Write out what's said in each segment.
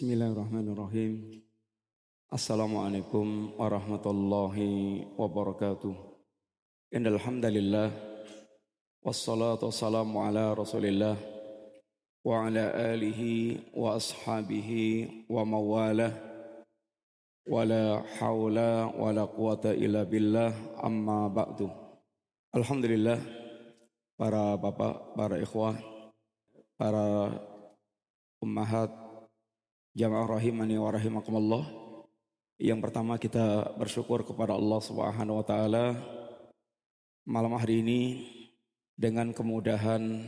Bismillahirrahmanirrahim. Assalamualaikum warahmatullahi wabarakatuh. Innal hamdalillah wassalatu wassalamu ala Rasulillah wa ala alihi wa ashabihi wa mawalah wala haula wala quwata illa billah amma ba'du. Alhamdulillah para bapak, para ikhwah, para ummahat Jamaah rahimani wa rahimakumullah. Yang pertama kita bersyukur kepada Allah Subhanahu wa taala malam hari ini dengan kemudahan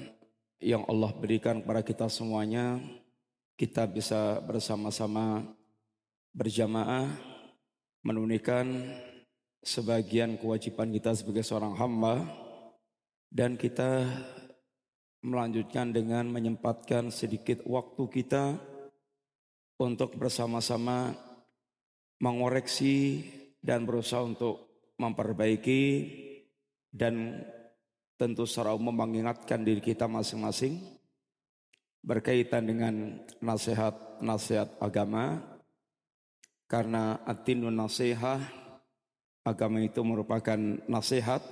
yang Allah berikan kepada kita semuanya kita bisa bersama-sama berjamaah menunaikan sebagian kewajiban kita sebagai seorang hamba dan kita melanjutkan dengan menyempatkan sedikit waktu kita untuk bersama-sama mengoreksi dan berusaha untuk memperbaiki dan tentu secara umum mengingatkan diri kita masing-masing berkaitan dengan nasihat-nasihat agama. Karena atinun nasihah agama itu merupakan nasihat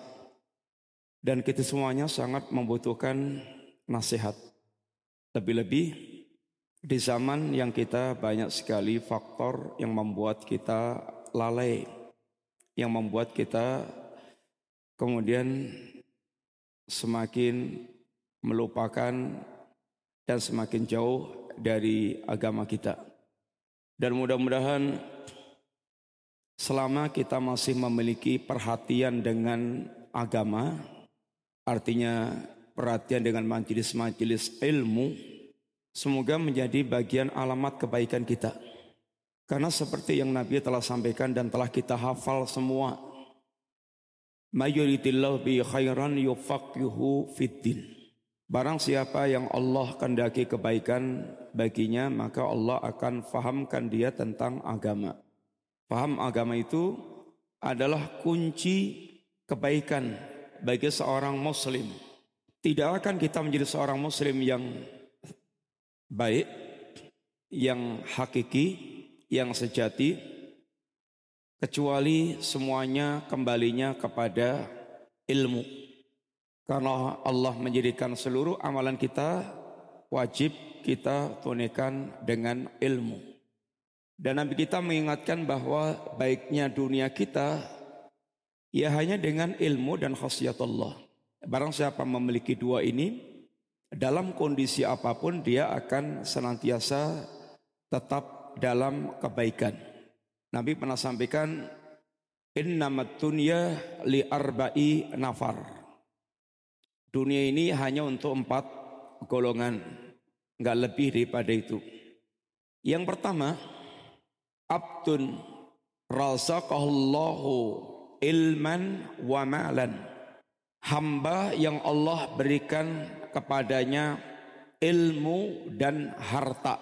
dan kita semuanya sangat membutuhkan nasihat. Lebih-lebih di zaman yang kita banyak sekali faktor yang membuat kita lalai, yang membuat kita kemudian semakin melupakan dan semakin jauh dari agama kita. Dan mudah-mudahan selama kita masih memiliki perhatian dengan agama, artinya perhatian dengan majelis-majelis ilmu, Semoga menjadi bagian alamat kebaikan kita. Karena seperti yang Nabi telah sampaikan dan telah kita hafal semua. Mayuritillahu bi khairan yufaqihu fiddin. Barang siapa yang Allah kendaki kebaikan baginya, maka Allah akan fahamkan dia tentang agama. Paham agama itu adalah kunci kebaikan bagi seorang muslim. Tidak akan kita menjadi seorang muslim yang baik, yang hakiki, yang sejati, kecuali semuanya kembalinya kepada ilmu. Karena Allah menjadikan seluruh amalan kita wajib kita tunaikan dengan ilmu. Dan Nabi kita mengingatkan bahwa baiknya dunia kita ya hanya dengan ilmu dan khasiat Allah. Barang siapa memiliki dua ini, dalam kondisi apa pun dia akan senantiasa tetap dalam kebaikan. Nabi pernah sampaikan innamat dunya li arba'i nafar. Dunia ini hanya untuk empat golongan, enggak lebih daripada itu. Yang pertama, abdun razaqallahu ilman wa ma'lan. Hamba yang Allah berikan kepadanya ilmu dan harta.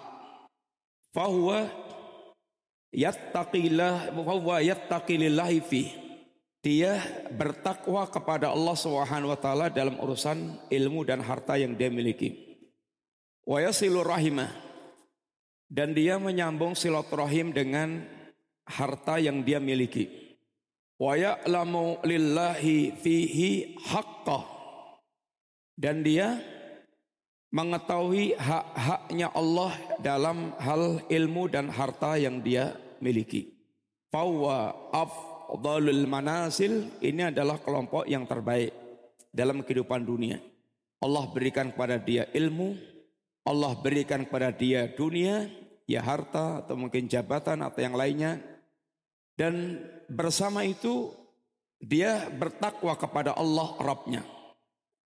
Fahuwa yattaqillah fahuwa yattaqilillahi fi. Dia bertakwa kepada Allah Subhanahu wa taala dalam urusan ilmu dan harta yang dia miliki. Wa yasilur rahimah dan dia menyambung silaturahim dengan harta yang dia miliki. Wa ya'lamu lillahi fihi haqqah dan dia mengetahui hak-haknya Allah dalam hal ilmu dan harta yang dia miliki. Fawa afdalul manasil ini adalah kelompok yang terbaik dalam kehidupan dunia. Allah berikan kepada dia ilmu, Allah berikan kepada dia dunia, ya harta atau mungkin jabatan atau yang lainnya. Dan bersama itu dia bertakwa kepada Allah Rabbnya.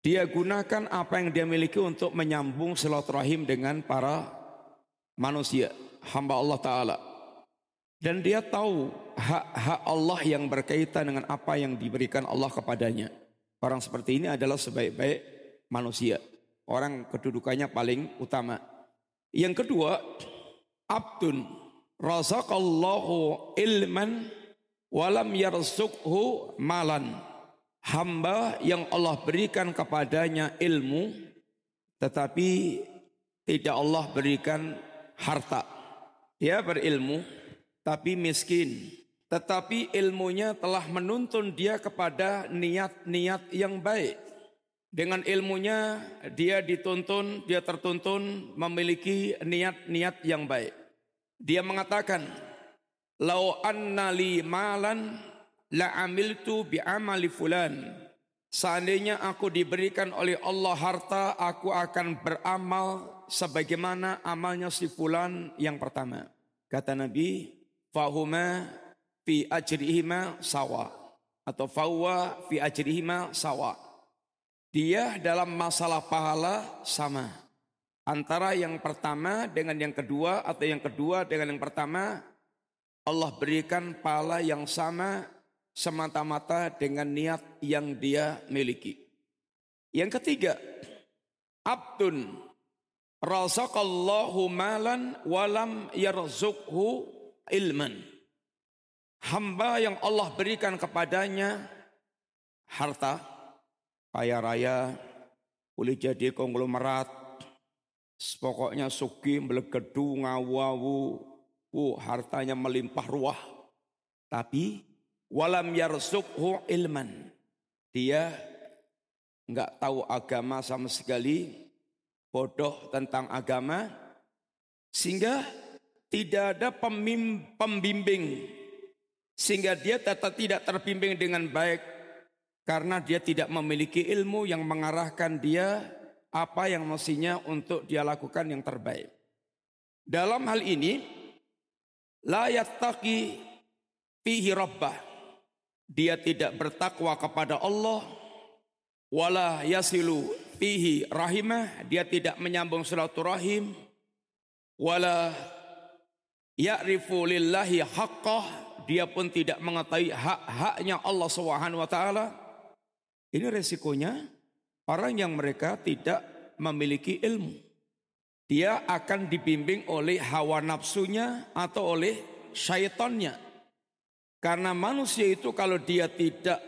Dia gunakan apa yang dia miliki untuk menyambung silaturahim dengan para manusia, hamba Allah Ta'ala. Dan dia tahu hak-hak Allah yang berkaitan dengan apa yang diberikan Allah kepadanya. Orang seperti ini adalah sebaik-baik manusia. Orang kedudukannya paling utama. Yang kedua, abdun razaqallahu ilman walam yarsukhu malan hamba yang Allah berikan kepadanya ilmu tetapi tidak Allah berikan harta. Dia berilmu tapi miskin. Tetapi ilmunya telah menuntun dia kepada niat-niat yang baik. Dengan ilmunya dia dituntun, dia tertuntun memiliki niat-niat yang baik. Dia mengatakan, "Lau anna malan la amiltu bi amali fulan." Seandainya aku diberikan oleh Allah harta, aku akan beramal sebagaimana amalnya si fulan yang pertama. Kata Nabi, "Fahuma fi ajrihima sawa." Atau fawa fi ajrihima sawa dia dalam masalah pahala sama. Antara yang pertama dengan yang kedua atau yang kedua dengan yang pertama Allah berikan pahala yang sama semata-mata dengan niat yang dia miliki. Yang ketiga, abdun razaqallahu malan walam yarzukhu ilman. Hamba yang Allah berikan kepadanya harta, kaya raya, boleh jadi konglomerat, pokoknya suki, melegedu, ngawawu, uh, hartanya melimpah ruah. Tapi walam yarsukhu ilman. Dia nggak tahu agama sama sekali, bodoh tentang agama, sehingga tidak ada pembimbing, sehingga dia tetap tidak terbimbing dengan baik karena dia tidak memiliki ilmu yang mengarahkan dia apa yang mestinya untuk dia lakukan yang terbaik. Dalam hal ini, la yattaqi fihi. Dia tidak bertakwa kepada Allah, wala yasilu fihi rahimah, dia tidak menyambung silaturahim, wala ya'rifu lillahi haqqah, dia pun tidak mengetahui hak-haknya Allah Subhanahu wa taala. Ini resikonya orang yang mereka tidak memiliki ilmu. Dia akan dibimbing oleh hawa nafsunya atau oleh syaitannya. Karena manusia itu kalau dia tidak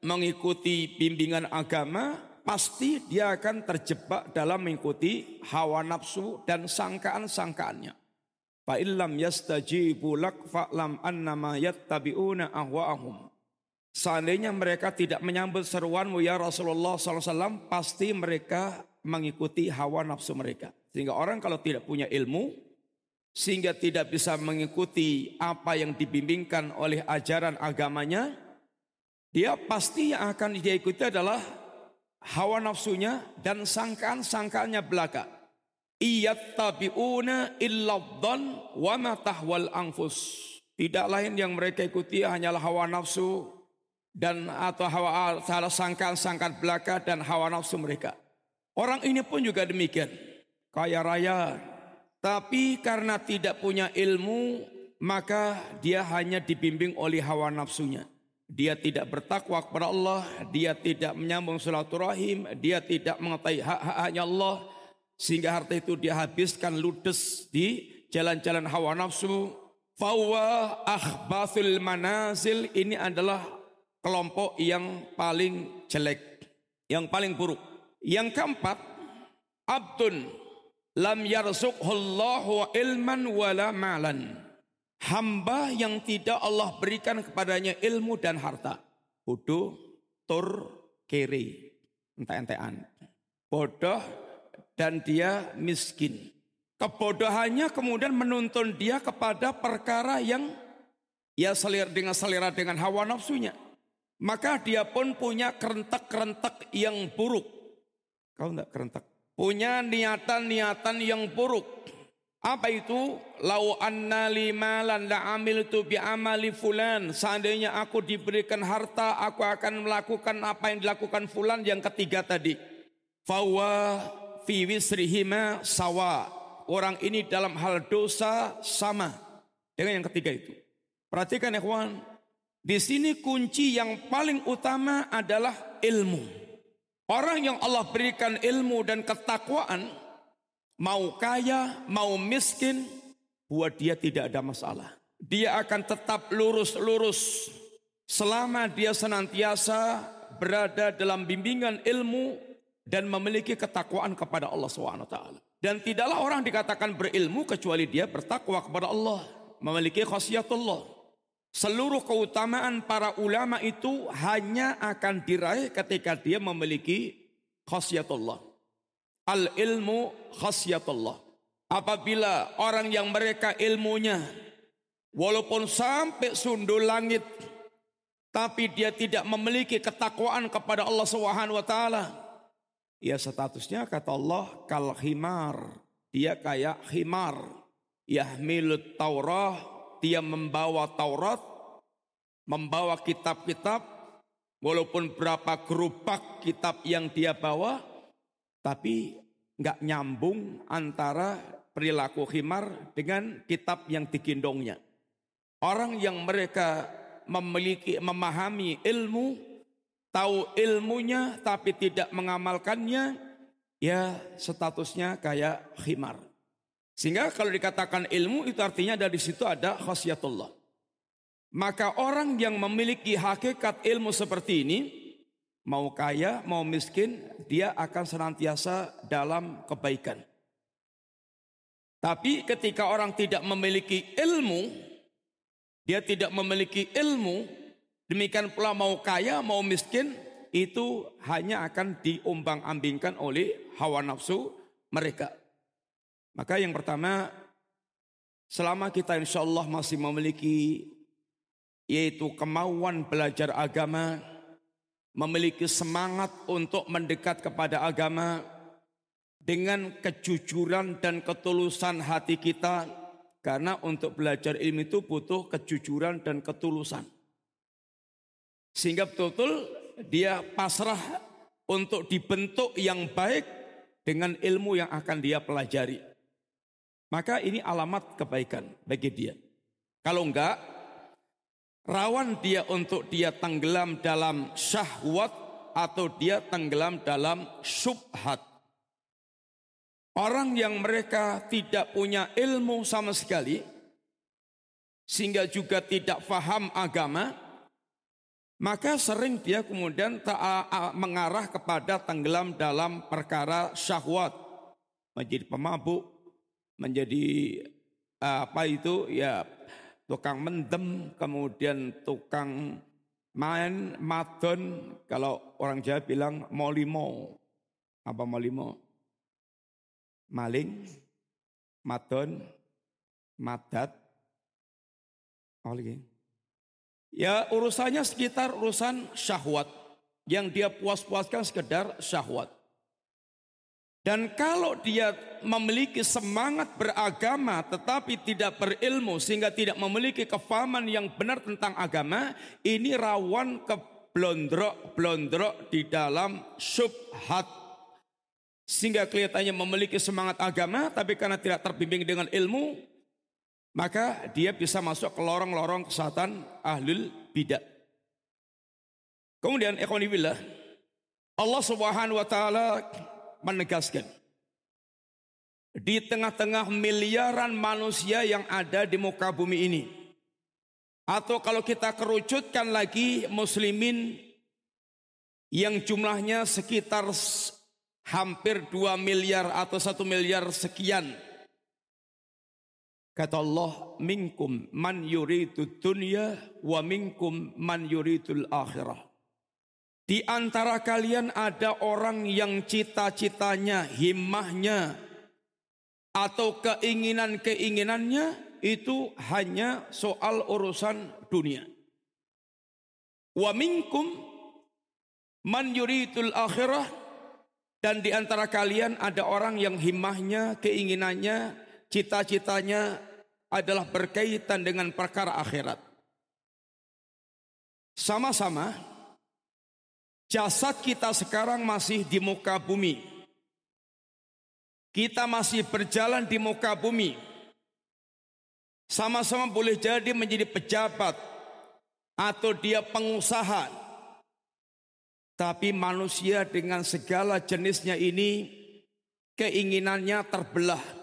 mengikuti bimbingan agama, pasti dia akan terjebak dalam mengikuti hawa nafsu dan sangkaan-sangkaannya. Fa illam yastajibu lak fa'lam annama yattabi'una ahwa'ahum. Seandainya mereka tidak menyambut seruanmu ya Rasulullah SAW, pasti mereka mengikuti hawa nafsu mereka. Sehingga orang kalau tidak punya ilmu, sehingga tidak bisa mengikuti apa yang dibimbingkan oleh ajaran agamanya, dia pasti yang akan dia ikuti adalah hawa nafsunya dan sangkaan-sangkaannya belaka. Iyattabi'una illa wa ma tahwal anfus. Tidak lain yang mereka ikuti hanyalah hawa nafsu, dan atau hawa salah sangkaan-sangkaan belaka dan hawa nafsu mereka. Orang ini pun juga demikian. Kaya raya. Tapi karena tidak punya ilmu, maka dia hanya dibimbing oleh hawa nafsunya. Dia tidak bertakwa kepada Allah, dia tidak menyambung silaturahim, dia tidak mengetahui hak-haknya Allah, sehingga harta itu dia habiskan ludes di jalan-jalan hawa nafsu. Fawa akhbathul manazil ini adalah kelompok yang paling jelek, yang paling buruk. Yang keempat, abdun lam yarzuqhullahu ilman wala malan. Hamba yang tidak Allah berikan kepadanya ilmu dan harta. Bodoh, tur, kiri, ente-entean. Bodoh dan dia miskin. Kebodohannya kemudian menuntun dia kepada perkara yang ya selera dengan selera dengan hawa nafsunya. Maka dia pun punya kerentak-kerentak yang buruk. Kau enggak kerentak? Punya niatan-niatan yang buruk. Apa itu? Lau anna limalan la amil tu bi amali fulan. Seandainya aku diberikan harta, aku akan melakukan apa yang dilakukan fulan yang ketiga tadi. Fawa fi wisrihima sawa. Orang ini dalam hal dosa sama dengan yang ketiga itu. Perhatikan ya kawan, di sini kunci yang paling utama adalah ilmu. Orang yang Allah berikan ilmu dan ketakwaan, mau kaya, mau miskin, buat dia tidak ada masalah. Dia akan tetap lurus-lurus selama dia senantiasa berada dalam bimbingan ilmu dan memiliki ketakwaan kepada Allah SWT. Dan tidaklah orang dikatakan berilmu kecuali dia bertakwa kepada Allah, memiliki khasiatullah. Seluruh keutamaan para ulama itu hanya akan diraih ketika dia memiliki khasiatullah. Al ilmu khasiatullah. Apabila orang yang mereka ilmunya walaupun sampai sundul langit tapi dia tidak memiliki ketakwaan kepada Allah Subhanahu wa taala Ya statusnya kata Allah kal himar. Dia kayak himar. Yahmilut Taurah. Dia membawa Taurat. Membawa kitab-kitab. Walaupun berapa gerobak kitab yang dia bawa. Tapi nggak nyambung antara perilaku himar dengan kitab yang digendongnya. Orang yang mereka memiliki memahami ilmu tahu ilmunya tapi tidak mengamalkannya, ya statusnya kayak khimar. Sehingga kalau dikatakan ilmu itu artinya dari situ ada khasiatullah. Maka orang yang memiliki hakikat ilmu seperti ini, mau kaya, mau miskin, dia akan senantiasa dalam kebaikan. Tapi ketika orang tidak memiliki ilmu, dia tidak memiliki ilmu, Demikian pula mau kaya, mau miskin, itu hanya akan diombang-ambingkan oleh hawa nafsu mereka. Maka yang pertama, selama kita insya Allah masih memiliki yaitu kemauan belajar agama, memiliki semangat untuk mendekat kepada agama dengan kejujuran dan ketulusan hati kita, karena untuk belajar ilmu itu butuh kejujuran dan ketulusan. Sehingga betul-betul dia pasrah untuk dibentuk yang baik dengan ilmu yang akan dia pelajari. Maka ini alamat kebaikan bagi dia. Kalau enggak, rawan dia untuk dia tenggelam dalam syahwat atau dia tenggelam dalam subhat. Orang yang mereka tidak punya ilmu sama sekali, sehingga juga tidak faham agama, maka sering dia kemudian mengarah kepada tenggelam dalam perkara syahwat. Menjadi pemabuk, menjadi apa itu ya tukang mendem, kemudian tukang main, madon, kalau orang Jawa bilang molimo. Apa molimo? Maling, madon, madat, oh lagi. Ya urusannya sekitar urusan syahwat. Yang dia puas-puaskan sekedar syahwat. Dan kalau dia memiliki semangat beragama tetapi tidak berilmu sehingga tidak memiliki kefahaman yang benar tentang agama, ini rawan ke blondrok-blondrok di dalam subhat. Sehingga kelihatannya memiliki semangat agama tapi karena tidak terbimbing dengan ilmu, maka dia bisa masuk ke lorong-lorong kesehatan ahlul bidah. Kemudian ikhwanibillah, Allah Subhanahu wa taala menegaskan di tengah-tengah miliaran manusia yang ada di muka bumi ini. Atau kalau kita kerucutkan lagi muslimin yang jumlahnya sekitar hampir 2 miliar atau 1 miliar sekian Kata Allah, minkum man yuridu dunya wa minkum man yuridul akhirah. Di antara kalian ada orang yang cita-citanya, himmahnya, atau keinginan-keinginannya itu hanya soal urusan dunia. Wa minkum man yuridul akhirah dan di antara kalian ada orang yang himmahnya, keinginannya, cita-citanya adalah berkaitan dengan perkara akhirat. Sama-sama jasad kita sekarang masih di muka bumi. Kita masih berjalan di muka bumi. Sama-sama boleh jadi menjadi pejabat atau dia pengusaha. Tapi manusia dengan segala jenisnya ini keinginannya terbelah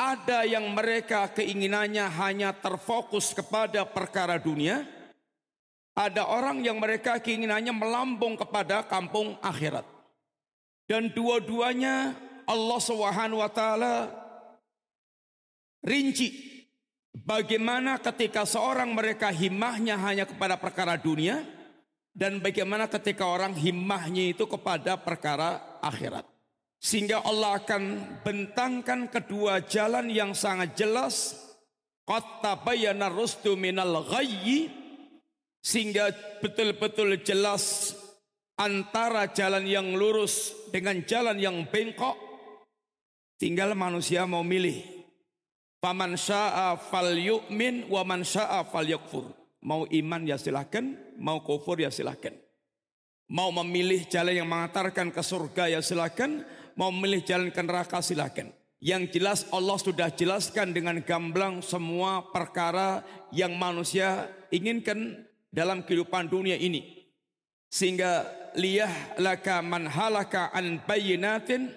ada yang mereka keinginannya hanya terfokus kepada perkara dunia. Ada orang yang mereka keinginannya melambung kepada kampung akhirat. Dan dua-duanya Allah Subhanahu wa taala rinci bagaimana ketika seorang mereka himmahnya hanya kepada perkara dunia dan bagaimana ketika orang himmahnya itu kepada perkara akhirat. Sehingga Allah akan bentangkan kedua jalan yang sangat jelas. Qad bayana rusdu minal ghayyi sehingga betul-betul jelas antara jalan yang lurus dengan jalan yang bengkok. Tinggal manusia mau milih. Faman sya'a fal yu'min wa man sya'a fal yakfur. Mau iman ya silahkan, mau kufur ya silahkan. Mau memilih jalan yang mengantarkan ke surga ya silahkan, mau memilih jalan ke neraka silahkan. Yang jelas Allah sudah jelaskan dengan gamblang semua perkara yang manusia inginkan dalam kehidupan dunia ini. Sehingga liyah laka man halaka an bayinatin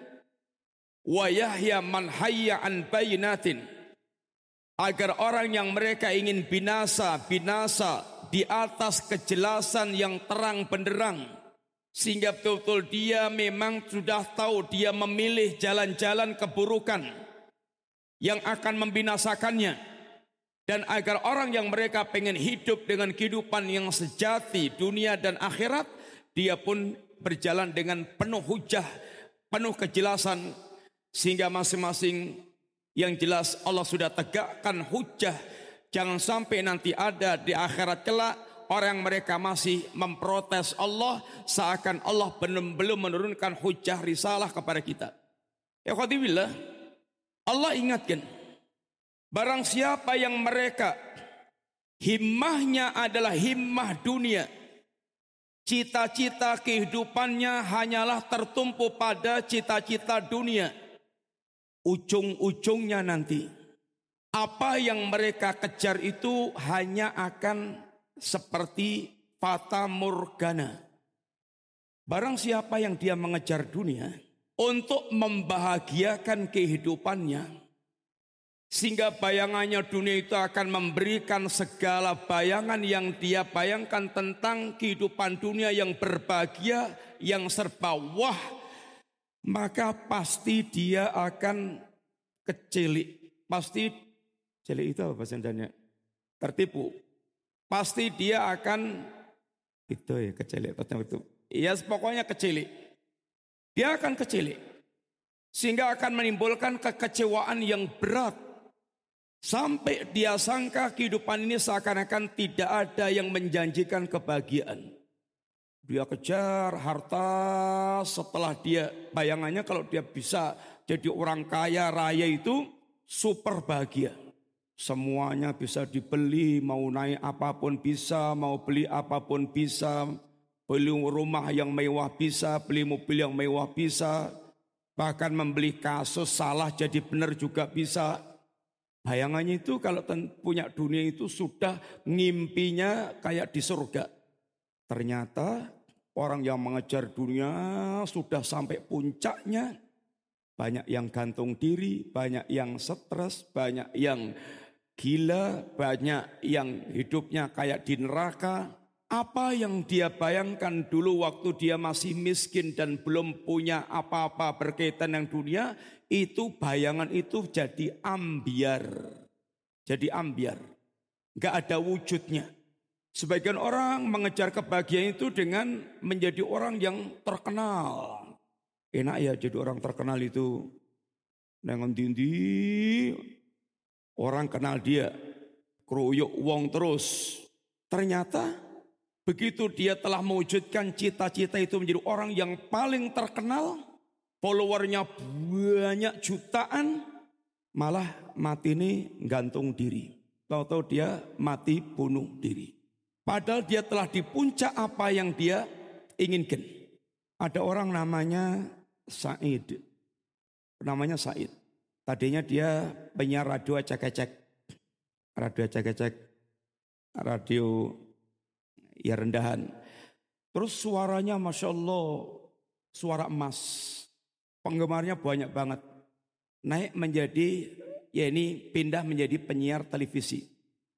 wa yahya man hayya an bayinatin agar orang yang mereka ingin binasa binasa di atas kejelasan yang terang benderang. Sehingga betul-betul dia memang sudah tahu dia memilih jalan-jalan keburukan yang akan membinasakannya dan agar orang yang mereka pengen hidup dengan kehidupan yang sejati dunia dan akhirat dia pun berjalan dengan penuh hujah penuh kejelasan sehingga masing-masing yang jelas Allah sudah tegakkan hujah. Jangan sampai nanti ada di akhirat kelak orang mereka masih memprotes Allah seakan Allah belum menurunkan hujah risalah kepada kita. Ya Allah ingatkan Barang siapa yang mereka himmahnya adalah himmah dunia. Cita-cita kehidupannya hanyalah tertumpu pada cita-cita dunia. Ujung-ujungnya nanti apa yang mereka kejar itu hanya akan seperti fata morgana. Barang siapa yang dia mengejar dunia untuk membahagiakan kehidupannya, sehingga bayangannya dunia itu akan memberikan segala bayangan yang dia bayangkan tentang kehidupan dunia yang berbahagia, yang serba wah. Maka pasti dia akan kecilik. Pasti, cilik itu apa bahasa Tertipu. Pasti dia akan, itu ya kecilik. Itu. Ya pokoknya kecilik. Dia akan kecilik. Sehingga akan menimbulkan kekecewaan yang berat Sampai dia sangka kehidupan ini seakan-akan tidak ada yang menjanjikan kebahagiaan. Dia kejar harta setelah dia bayangannya kalau dia bisa jadi orang kaya raya itu super bahagia. Semuanya bisa dibeli, mau naik apa pun bisa, mau beli apa pun bisa, beli rumah yang mewah bisa, beli mobil yang mewah bisa, bahkan membeli kasus salah jadi benar juga bisa. Bayangannya itu kalau punya dunia itu sudah ngimpinya kayak di surga. Ternyata orang yang mengejar dunia sudah sampai puncaknya. Banyak yang gantung diri, banyak yang stres, banyak yang gila, banyak yang hidupnya kayak di neraka. Apa yang dia bayangkan dulu waktu dia masih miskin dan belum punya apa-apa berkaitan dengan dunia, itu bayangan itu jadi ambiar. Jadi ambiar. Gak ada wujudnya. Sebagian orang mengejar kebahagiaan itu dengan menjadi orang yang terkenal. Enak ya jadi orang terkenal itu. Dengan dindi orang kenal dia. Keruyuk uang terus. Ternyata begitu dia telah mewujudkan cita-cita itu menjadi orang yang paling terkenal followernya banyak jutaan, malah mati ini gantung diri. Tahu-tahu dia mati bunuh diri. Padahal dia telah di puncak apa yang dia inginkan. Ada orang namanya Said. Namanya Said. Tadinya dia penyiar radio acak-acak. Radio acak-acak. Radio ya rendahan. Terus suaranya Masya Allah. Suara emas. Penggemarnya banyak banget. Naik menjadi, ya ini pindah menjadi penyiar televisi.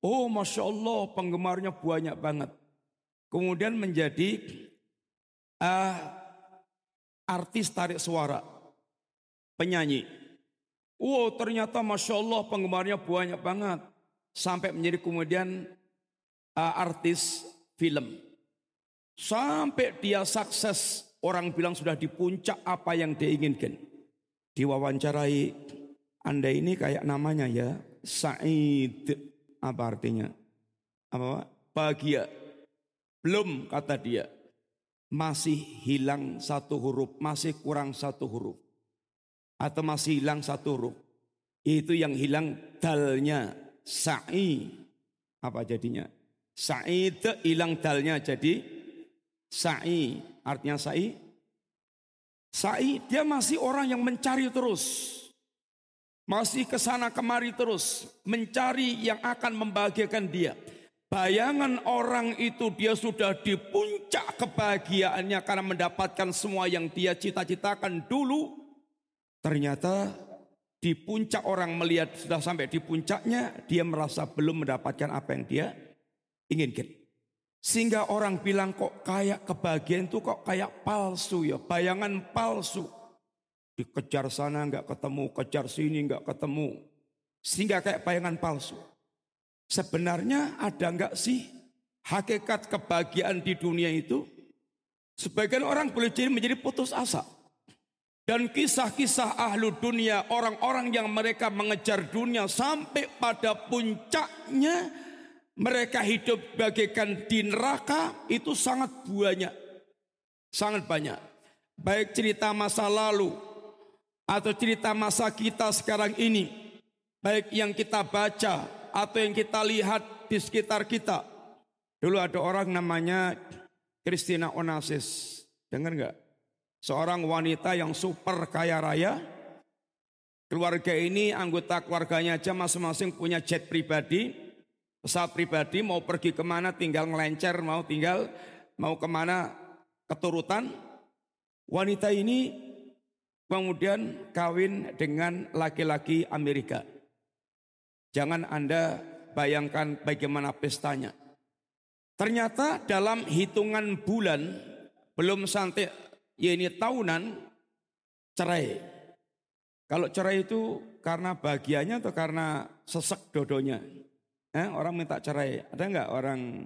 Oh Masya Allah penggemarnya banyak banget. Kemudian menjadi uh, artis tarik suara. penyanyi. Wow ternyata Masya Allah penggemarnya banyak banget. Sampai menjadi kemudian uh, artis film. Sampai dia sukses orang bilang sudah di puncak apa yang dia inginkan. Diwawancarai, Anda ini kayak namanya ya, Said. Apa artinya? Apa? Bahagia. Belum kata dia. Masih hilang satu huruf, masih kurang satu huruf. Atau masih hilang satu huruf. Itu yang hilang dalnya. Sa'i. Apa jadinya? Sa'id hilang dalnya jadi sa'i. Artinya sa'i. Sa'i dia masih orang yang mencari terus. Masih ke sana kemari terus. Mencari yang akan membahagiakan dia. Bayangan orang itu dia sudah di puncak kebahagiaannya karena mendapatkan semua yang dia cita-citakan dulu. Ternyata di puncak orang melihat sudah sampai di puncaknya, dia merasa belum mendapatkan apa yang dia inginkan. Sehingga orang bilang kok kayak kebahagiaan itu kok kayak palsu ya, bayangan palsu. Dikejar sana nggak ketemu, kejar sini nggak ketemu. Sehingga kayak bayangan palsu. Sebenarnya ada nggak sih hakikat kebahagiaan di dunia itu? Sebagian orang boleh jadi menjadi putus asa. Dan kisah-kisah ahlu dunia, orang-orang yang mereka mengejar dunia sampai pada puncaknya, mereka hidup bagaikan di neraka itu sangat banyak. Sangat banyak. Baik cerita masa lalu atau cerita masa kita sekarang ini. Baik yang kita baca atau yang kita lihat di sekitar kita. Dulu ada orang namanya Christina Onassis. Dengar nggak? Seorang wanita yang super kaya raya. Keluarga ini, anggota keluarganya aja masing-masing punya jet pribadi pesawat pribadi mau pergi ke mana tinggal ngelencer, mau tinggal mau ke mana keturutan. Wanita ini kemudian kawin dengan laki-laki Amerika. Jangan Anda bayangkan bagaimana pestanya. Ternyata dalam hitungan bulan belum sampai ya ini tahunan cerai. Kalau cerai itu karena bahagianya atau karena sesek dodonya? Eh, orang minta cerai. Ada nggak orang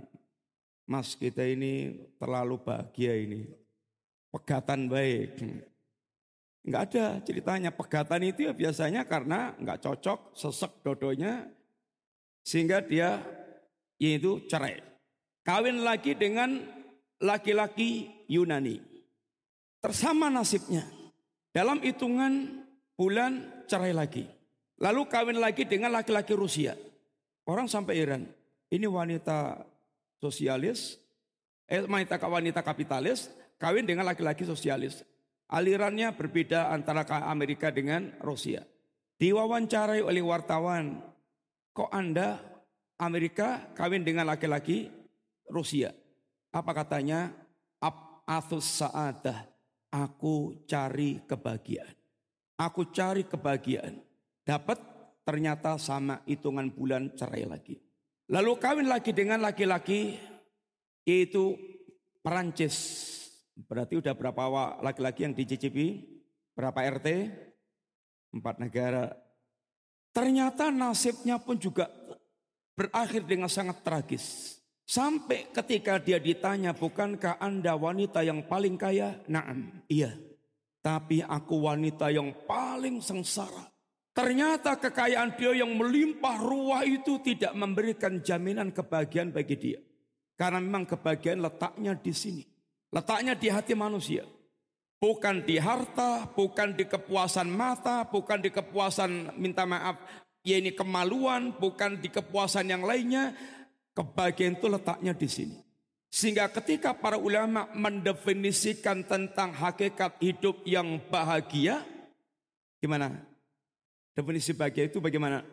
mas kita ini terlalu bahagia ini. Pegatan baik. Nggak ada ceritanya. Pegatan itu ya biasanya karena nggak cocok, sesek dodonya. Sehingga dia yaitu cerai. Kawin lagi dengan laki-laki Yunani. Tersama nasibnya. Dalam hitungan bulan cerai lagi. Lalu kawin lagi dengan laki-laki Rusia. Orang sampai heran, ini wanita sosialis, eh wanita wanita kapitalis, kawin dengan laki-laki sosialis. Alirannya berbeda antara Amerika dengan Rusia. Diwawancarai oleh wartawan, kok Anda Amerika kawin dengan laki-laki Rusia? Apa katanya? Athus sa'adah. Aku cari kebahagiaan. Aku cari kebahagiaan. Dapat ternyata sama hitungan bulan cerai lagi. Lalu kawin lagi dengan laki-laki yaitu Perancis. Berarti udah berapa laki-laki yang dicicipi? Berapa RT? Empat negara. Ternyata nasibnya pun juga berakhir dengan sangat tragis. Sampai ketika dia ditanya, bukankah anda wanita yang paling kaya? Naam, iya. Tapi aku wanita yang paling sengsara. Ternyata kekayaan dia yang melimpah ruah itu tidak memberikan jaminan kebahagiaan bagi dia. Karena memang kebahagiaan letaknya di sini. Letaknya di hati manusia. Bukan di harta, bukan di kepuasan mata, bukan di kepuasan minta maaf, ya ini kemaluan, bukan di kepuasan yang lainnya. Kebahagiaan itu letaknya di sini. Sehingga ketika para ulama mendefinisikan tentang hakikat hidup yang bahagia, gimana? Definisi bahagia itu bagaimana?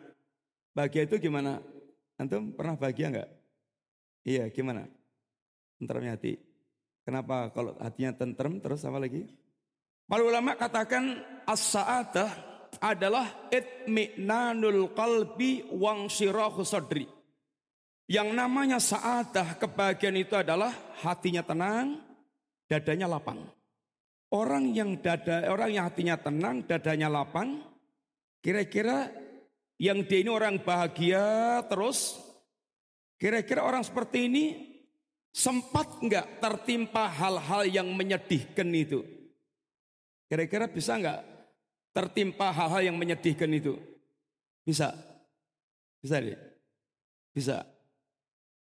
Bahagia itu gimana? Antum pernah bahagia enggak? Iya, gimana? Tenteramnya hati. Kenapa kalau hatinya tentrem terus apa lagi? Para ulama katakan as-sa'adah adalah itmi'nanul qalbi wang syirahu sadri. Yang namanya sa'adah kebahagiaan itu adalah hatinya tenang, dadanya lapang. Orang yang dada, orang yang hatinya tenang, dadanya lapang, kira-kira yang dia ini orang bahagia terus, kira-kira orang seperti ini sempat nggak tertimpa hal-hal yang menyedihkan itu? Kira-kira bisa nggak tertimpa hal-hal yang menyedihkan itu? Bisa, bisa deh, bisa.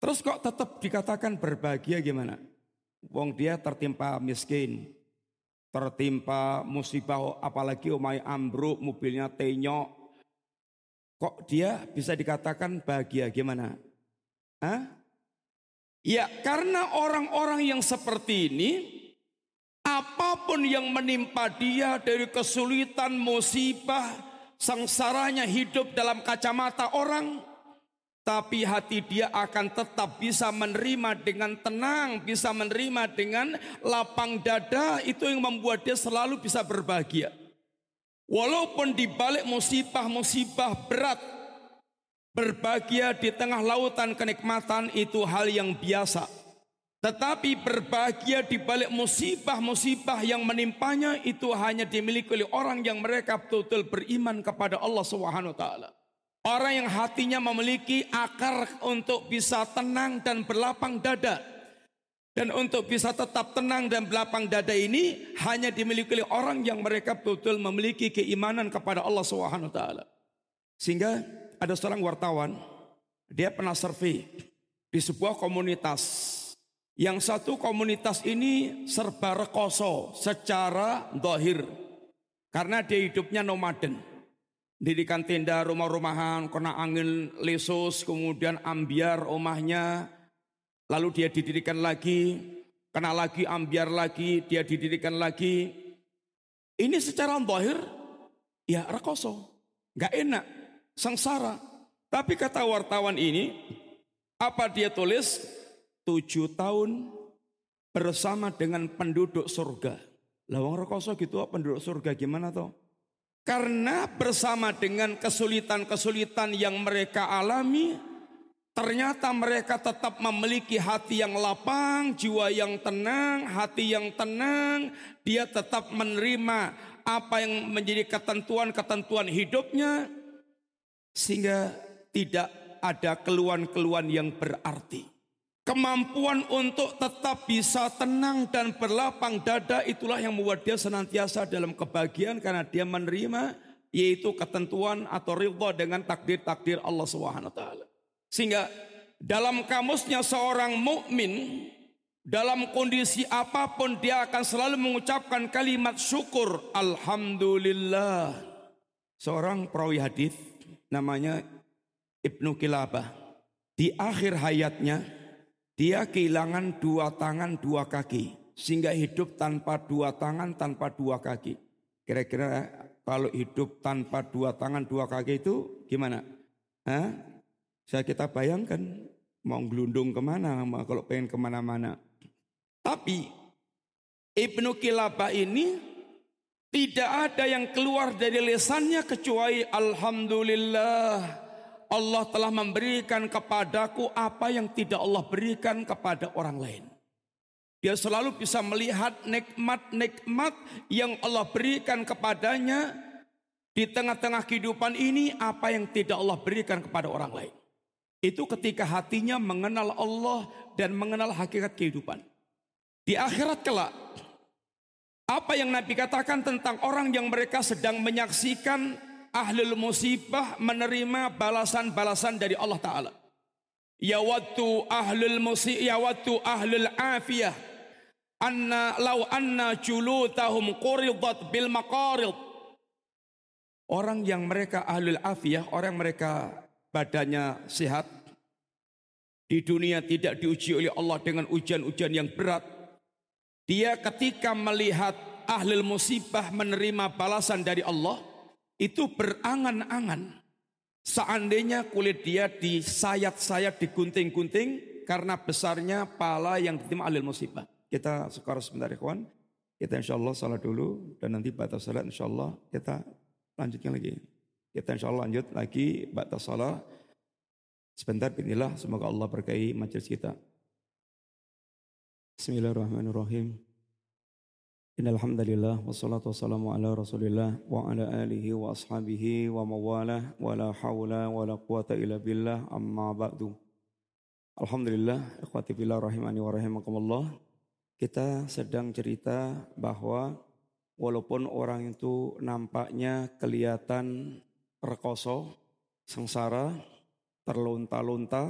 Terus kok tetap dikatakan berbahagia gimana? Wong dia tertimpa miskin, tertimpa musibah apalagi umai ambruk, mobilnya tenyok. Kok dia bisa dikatakan bahagia gimana? Hah? Ya karena orang-orang yang seperti ini apa pun yang menimpa dia dari kesulitan, musibah, sengsaranya hidup dalam kacamata orang tapi hati dia akan tetap bisa menerima dengan tenang, bisa menerima dengan lapang dada, itu yang membuat dia selalu bisa berbahagia. Walaupun di balik musibah-musibah berat, berbahagia di tengah lautan kenikmatan itu hal yang biasa. Tetapi berbahagia di balik musibah-musibah yang menimpanya itu hanya dimiliki oleh orang yang mereka betul-betul beriman kepada Allah Subhanahu wa taala. Orang yang hatinya memiliki akar untuk bisa tenang dan berlapang dada. Dan untuk bisa tetap tenang dan berlapang dada ini hanya dimiliki oleh orang yang mereka betul memiliki keimanan kepada Allah Subhanahu taala. Sehingga ada seorang wartawan, dia pernah survei di sebuah komunitas. Yang satu komunitas ini serba rekoso secara dohir. Karena dia hidupnya nomaden. Didikan tenda rumah-rumahan, kena angin lesus, kemudian ambiar rumahnya, lalu dia didirikan lagi, kena lagi ambiar lagi, dia didirikan lagi. Ini secara zahir ya rekoso, nggak enak, sengsara. Tapi kata wartawan ini, apa dia tulis? Tujuh tahun bersama dengan penduduk surga. Lawang rekoso gitu, penduduk surga gimana toh? Karena bersama dengan kesulitan-kesulitan yang mereka alami, ternyata mereka tetap memiliki hati yang lapang, jiwa yang tenang, hati yang tenang. Dia tetap menerima apa yang menjadi ketentuan-ketentuan hidupnya, sehingga tidak ada keluhan-keluhan yang berarti. Kemampuan untuk tetap bisa tenang dan berlapang dada itulah yang membuat dia senantiasa dalam kebahagiaan karena dia menerima yaitu ketentuan atau ridha dengan takdir-takdir Allah Subhanahu taala. Sehingga dalam kamusnya seorang mukmin dalam kondisi apa pun dia akan selalu mengucapkan kalimat syukur alhamdulillah. Seorang perawi hadis namanya Ibnu Kilabah di akhir hayatnya dia kehilangan dua tangan, dua kaki. Sehingga hidup tanpa dua tangan, tanpa dua kaki. Kira-kira kalau hidup tanpa dua tangan, dua kaki itu gimana? Hah? Saya kita bayangkan mau gelundung ke mana, kalau pengen ke mana-mana. Tapi Ibnu Kilabah ini tidak ada yang keluar dari lesannya kecuali Alhamdulillah Allah telah memberikan kepadaku apa yang tidak Allah berikan kepada orang lain. Dia selalu bisa melihat nikmat-nikmat yang Allah berikan kepadanya di tengah-tengah kehidupan ini apa yang tidak Allah berikan kepada orang lain. Itu ketika hatinya mengenal Allah dan mengenal hakikat kehidupan. Di akhirat kelak, apa yang Nabi katakan tentang orang yang mereka sedang menyaksikan ahlul musibah menerima balasan-balasan dari Allah Ta'ala. Ya waktu ahlul musibah, ya waktu ahlul afiyah. Anna law anna julutahum quridat bil maqarid. Orang yang mereka ahlul afiyah, orang yang mereka badannya sehat. Di dunia tidak diuji oleh Allah dengan ujian-ujian yang berat. Dia ketika melihat ahlul musibah menerima balasan dari Allah itu berangan-angan. Seandainya kulit dia disayat-sayat, digunting-gunting karena besarnya pala yang diterima alil musibah. Kita sekarang sebentar ya kawan. Kita insya Allah salat dulu dan nanti batas salat insya Allah kita lanjutkan lagi. Kita insya Allah lanjut lagi batas salat. Sebentar inilah semoga Allah berkahi majelis kita. Bismillahirrahmanirrahim. Innalhamdulillah wassalatu wassalamu ala rasulillah wa ala alihi wa ashabihi wa mawalah wa la hawla wa la quwata illa billah amma ba'du. Alhamdulillah ikhwati billah rahimani wa rahimakumullah. Kita sedang cerita bahwa walaupun orang itu nampaknya kelihatan rekoso, sengsara, terlunta-lunta,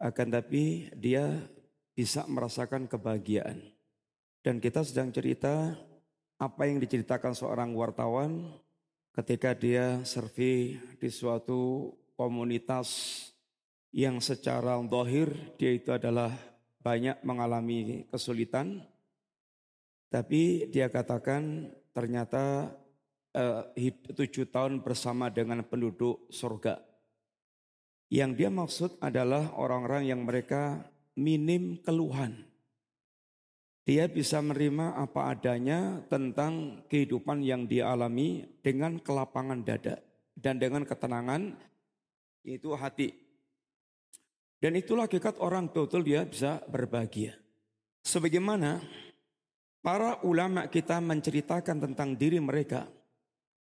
akan tapi dia bisa merasakan kebahagiaan dan kita sedang cerita apa yang diceritakan seorang wartawan ketika dia servi di suatu komunitas yang secara dohir dia itu adalah banyak mengalami kesulitan. Tapi dia katakan ternyata eh, tujuh tahun bersama dengan penduduk surga. Yang dia maksud adalah orang-orang yang mereka minim keluhan. Dia bisa menerima apa adanya tentang kehidupan yang dialami dengan kelapangan dada dan dengan ketenangan itu hati. Dan itulah hakikat orang betul dia bisa berbahagia. Sebagaimana para ulama kita menceritakan tentang diri mereka.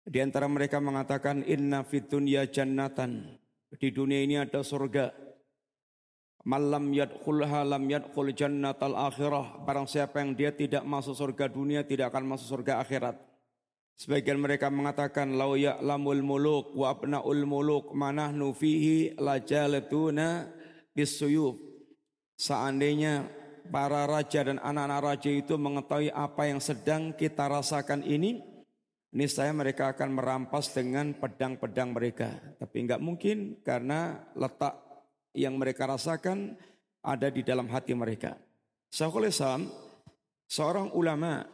Di antara mereka mengatakan inna fitunya jannatan. Di dunia ini ada surga. Malam yadkhulha lam yadkhul jannatal akhirah. Barang siapa yang dia tidak masuk surga dunia tidak akan masuk surga akhirat. Sebagian mereka mengatakan lau ya'lamul muluk wa abnaul muluk manahnu fihi lajalatuna bisuyub. Seandainya para raja dan anak-anak raja itu mengetahui apa yang sedang kita rasakan ini, niscaya mereka akan merampas dengan pedang-pedang mereka. Tapi enggak mungkin karena letak yang mereka rasakan ada di dalam hati mereka. Syaikhul Islam, seorang ulama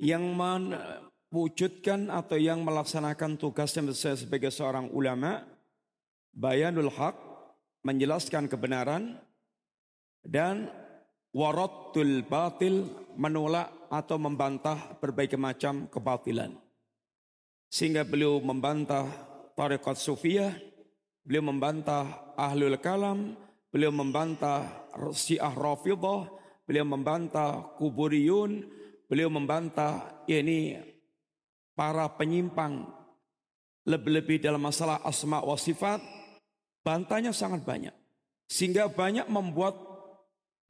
yang mewujudkan atau yang melaksanakan tugasnya sebagai seorang ulama, bayanul haq, menjelaskan kebenaran, dan waratul batil, menolak atau membantah berbagai macam kebatilan. Sehingga beliau membantah tarekat sufiyah, Beliau membantah ahlul kalam, beliau membantah syiah rafidah, beliau membantah kuburiyun, beliau membantah ini para penyimpang lebih-lebih dalam masalah asma wa sifat, bantahnya sangat banyak. Sehingga banyak membuat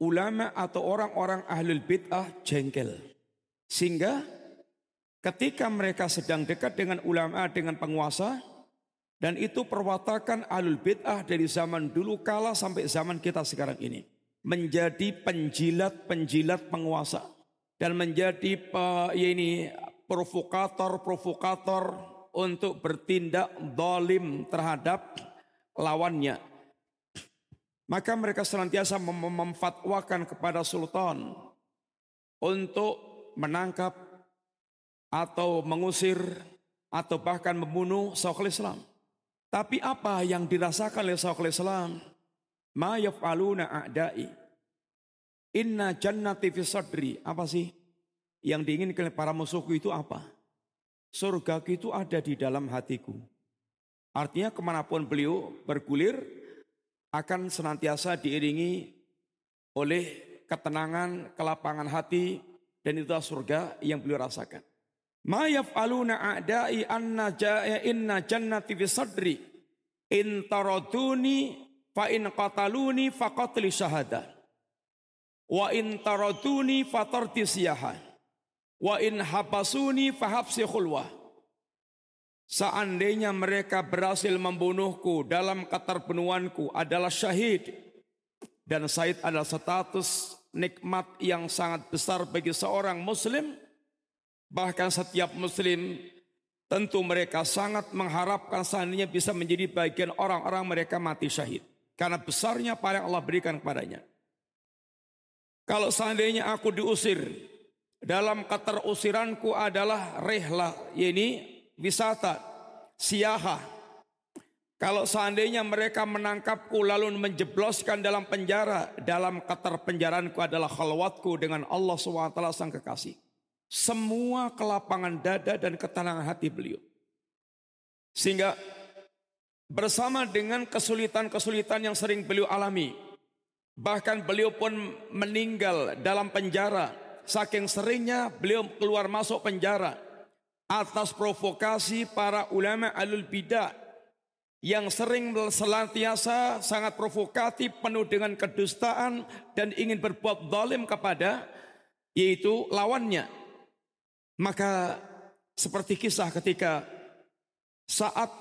ulama atau orang-orang ahlul bid'ah jengkel. Sehingga ketika mereka sedang dekat dengan ulama, dengan penguasa, dan itu perwatakan alul bid'ah dari zaman dulu kala sampai zaman kita sekarang ini. Menjadi penjilat-penjilat penguasa. Dan menjadi ya ini provokator-provokator untuk bertindak dolim terhadap lawannya. Maka mereka senantiasa mem memfatwakan kepada sultan untuk menangkap atau mengusir atau bahkan membunuh Syekhul Islam. Tapi apa yang dirasakan oleh Syekhul Islam? Ma yaf'aluna a'dai. Inna jannati fi sadri. Apa sih? Yang diinginkan oleh para musuhku itu apa? Surga itu ada di dalam hatiku. Artinya ke mana pun beliau bergulir akan senantiasa diiringi oleh ketenangan, kelapangan hati, dan itu surga yang beliau rasakan. Ma yaf'aluna a'dai anna ja'a inna jannati fi sadri. In taraduni fa in qataluni fa qatli syahada. Wa in taraduni fa tarti siyaha. Wa in habasuni fa habsi khulwah. Seandainya mereka berhasil membunuhku dalam keterpenuhanku adalah syahid. Dan syahid adalah status nikmat yang sangat besar bagi seorang muslim Bahkan setiap muslim tentu mereka sangat mengharapkan seandainya bisa menjadi bagian orang-orang mereka mati syahid. Karena besarnya yang Allah berikan kepadanya. Kalau seandainya aku diusir, dalam keterusiranku adalah rehla, yaitu wisata, siaha. Kalau seandainya mereka menangkapku lalu menjebloskan dalam penjara, dalam keterpenjaraanku adalah khalwatku dengan Allah SWT sang kekasih semua kelapangan dada dan ketenangan hati beliau. Sehingga bersama dengan kesulitan-kesulitan yang sering beliau alami, bahkan beliau pun meninggal dalam penjara saking seringnya beliau keluar masuk penjara atas provokasi para ulama alul bidah yang sering selantiasa sangat provokatif penuh dengan kedustaan dan ingin berbuat zalim kepada yaitu lawannya. Maka seperti kisah ketika saat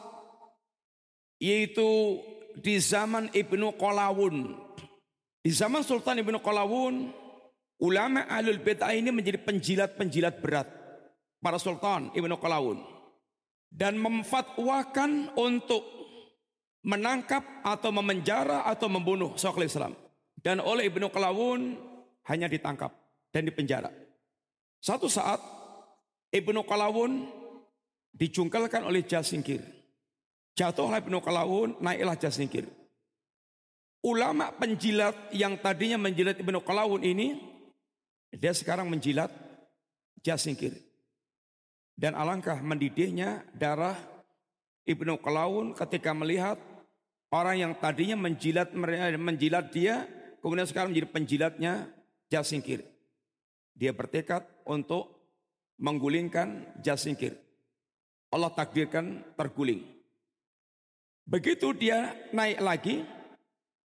yaitu di zaman Ibnu Qalawun. Di zaman Sultan Ibnu Qalawun, ulama ahlul bid'ah ini menjadi penjilat-penjilat berat para sultan Ibnu Qalawun dan memfatwakan untuk menangkap atau memenjara atau membunuh Syekhul Islam. Dan oleh Ibnu Qalawun hanya ditangkap dan dipenjara. Satu saat Ibnu Qalawun dijungkalkan oleh Jasingkir. Jatuhlah Ibnu Qalawun, naiklah Jasingkir. Ulama penjilat yang tadinya menjilat Ibnu Qalawun ini, dia sekarang menjilat Jasingkir. Dan alangkah mendidihnya darah Ibnu Qalawun ketika melihat Orang yang tadinya menjilat menjilat dia, kemudian sekarang menjadi penjilatnya Jasingkir. Dia bertekad untuk menggulingkan Jasingkir. Allah takdirkan terguling. Begitu dia naik lagi,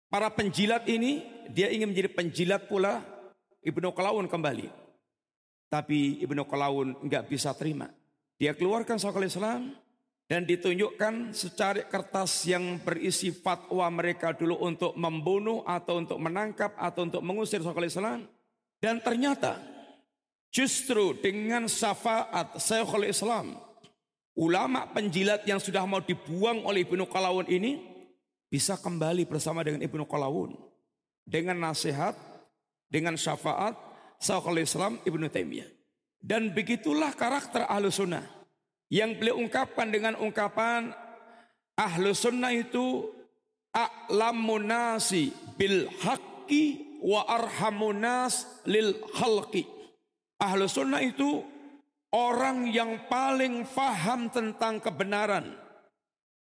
para penjilat ini dia ingin menjadi penjilat pula Ibnu Qalawun kembali. Tapi Ibnu Qalawun nggak bisa terima. Dia keluarkan Syekhul Islam, dan ditunjukkan secara kertas yang berisi fatwa mereka dulu untuk membunuh atau untuk menangkap atau untuk mengusir Syekhul Islam dan ternyata justru dengan syafaat Syekhul Islam ulama penjilat yang sudah mau dibuang oleh Ibnu Qalawun ini bisa kembali bersama dengan Ibnu Qalawun dengan nasihat dengan syafaat Syekhul Islam Ibnu Taimiyah. Dan begitulah karakter Ahlus Sunnah. Yang beliau ungkapkan dengan ungkapan ahlu sunnah itu a'lamunasi bil haqqi wa arhamunas lil halqi. Ahlu sunnah itu orang yang paling faham tentang kebenaran.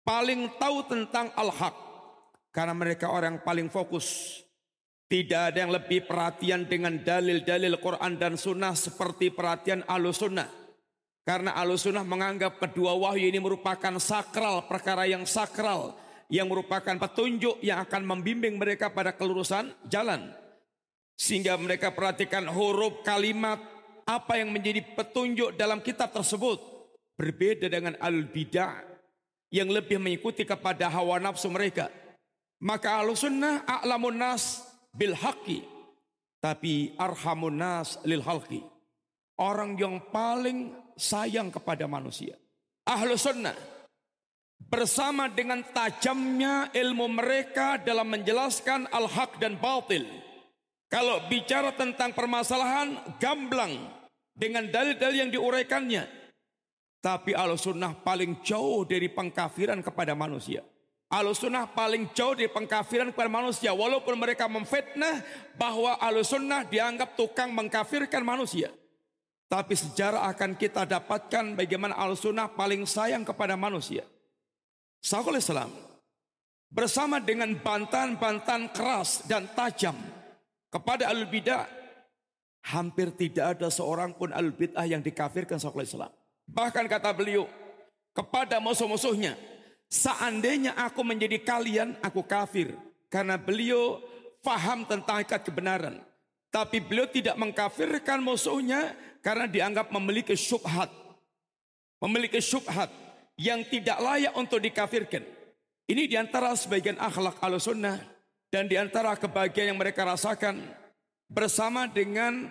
Paling tahu tentang al-haq. Karena mereka orang yang paling fokus. Tidak ada yang lebih perhatian dengan dalil-dalil Quran dan sunnah seperti perhatian ahlu sunnah. Karena Ahlussunnah menganggap kedua wahyu ini merupakan sakral, perkara yang sakral. Yang merupakan petunjuk yang akan membimbing mereka pada kelurusan jalan. Sehingga mereka perhatikan huruf kalimat apa yang menjadi petunjuk dalam kitab tersebut. Berbeda dengan al-bidah yang lebih mengikuti kepada hawa nafsu mereka. Maka al-sunnah a'lamun nas bil haqi. Tapi arhamun nas lil halqi. Orang yang paling sayang kepada manusia. Ahlu sunnah bersama dengan tajamnya ilmu mereka dalam menjelaskan al-haq dan batil. Kalau bicara tentang permasalahan gamblang dengan dalil-dalil yang diuraikannya. Tapi ahlu sunnah paling jauh dari pengkafiran kepada manusia. Ahlu sunnah paling jauh dari pengkafiran kepada manusia. Walaupun mereka memfitnah bahwa ahlu sunnah dianggap tukang mengkafirkan manusia. Tapi sejarah akan kita dapatkan bagaimana al-sunnah paling sayang kepada manusia. Syekhul Islam bersama dengan bantahan-bantahan keras dan tajam kepada al-bidah hampir tidak ada seorang pun al-bid'ah yang dikafirkan Syekhul Islam. Bahkan kata beliau kepada musuh-musuhnya, seandainya aku menjadi kalian, aku kafir. Karena beliau faham tentang ikat kebenaran. Tapi beliau tidak mengkafirkan musuhnya karena dianggap memiliki syubhat. Memiliki syubhat yang tidak layak untuk dikafirkan. Ini di antara sebagian akhlak al sunnah dan di antara kebahagiaan yang mereka rasakan bersama dengan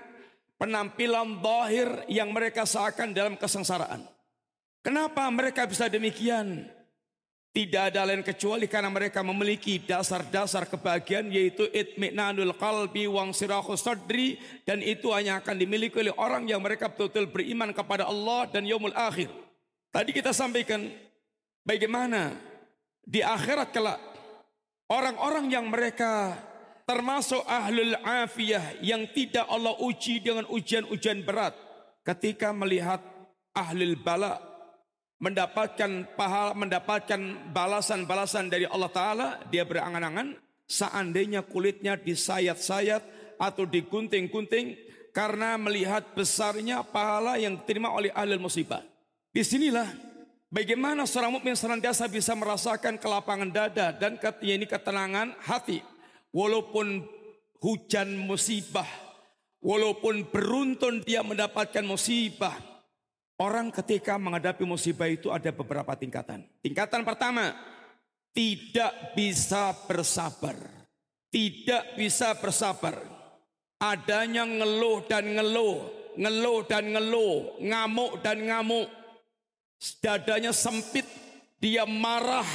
penampilan zahir yang mereka seakan dalam kesengsaraan. Kenapa mereka bisa demikian? Tidak ada lain kecuali karena mereka memiliki dasar-dasar kebahagiaan yaitu itmi'nanul qalbi wang sadri dan itu hanya akan dimiliki oleh orang yang mereka betul-betul beriman kepada Allah dan yaumul akhir. Tadi kita sampaikan bagaimana di akhirat kelak orang-orang yang mereka termasuk ahlul afiyah yang tidak Allah uji dengan ujian-ujian berat ketika melihat ahlul bala mendapatkan pahala, mendapatkan balasan-balasan dari Allah Ta'ala, dia berangan-angan, seandainya kulitnya disayat-sayat atau digunting-gunting, karena melihat besarnya pahala yang diterima oleh ahli musibah. Di sinilah bagaimana seorang mukmin senantiasa bisa merasakan kelapangan dada dan ini ketenangan hati. Walaupun hujan musibah, walaupun beruntun dia mendapatkan musibah. Orang ketika menghadapi musibah itu ada beberapa tingkatan. Tingkatan pertama, tidak bisa bersabar tidak bisa bersabar. Adanya ngeluh dan ngeluh, ngeluh dan ngeluh, ngamuk dan ngamuk. Dadanya sempit, dia marah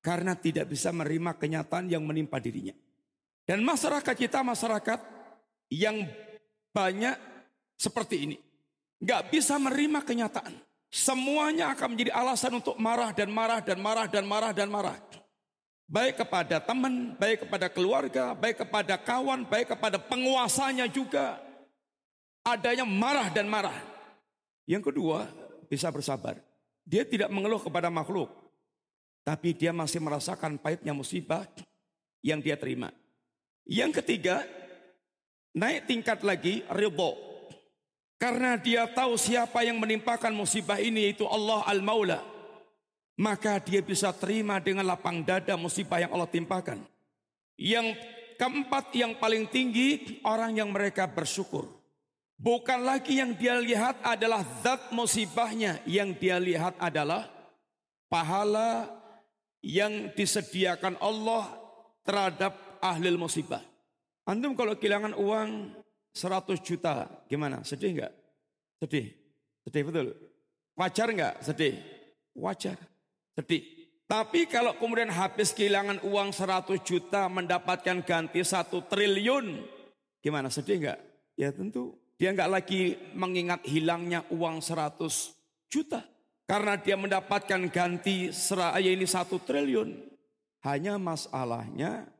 karena tidak bisa menerima kenyataan yang menimpa dirinya. Dan masyarakat kita masyarakat yang banyak seperti ini. Gak bisa menerima kenyataan. Semuanya akan menjadi alasan untuk marah dan marah dan marah dan marah dan marah. Baik kepada teman, baik kepada keluarga, baik kepada kawan, baik kepada penguasanya juga. Adanya marah dan marah. Yang kedua, bisa bersabar. Dia tidak mengeluh kepada makhluk. Tapi dia masih merasakan pahitnya musibah yang dia terima. Yang ketiga, naik tingkat lagi ridho. Karena dia tahu siapa yang menimpakan musibah ini yaitu Allah Al-Maula maka dia bisa terima dengan lapang dada musibah yang Allah timpakan. Yang keempat yang paling tinggi orang yang mereka bersyukur. Bukan lagi yang dia lihat adalah zat musibahnya, yang dia lihat adalah pahala yang disediakan Allah terhadap ahli musibah. Antum kalau kehilangan uang 100 juta, gimana? Sedih enggak? Sedih. Sedih betul. Wajar enggak? Sedih. Wajar. Sedih. Tapi kalau kemudian habis kehilangan uang 100 juta mendapatkan ganti satu triliun. Gimana sedih enggak? Ya tentu. Dia enggak lagi mengingat hilangnya uang 100 juta. Karena dia mendapatkan ganti seraya ini satu triliun. Hanya masalahnya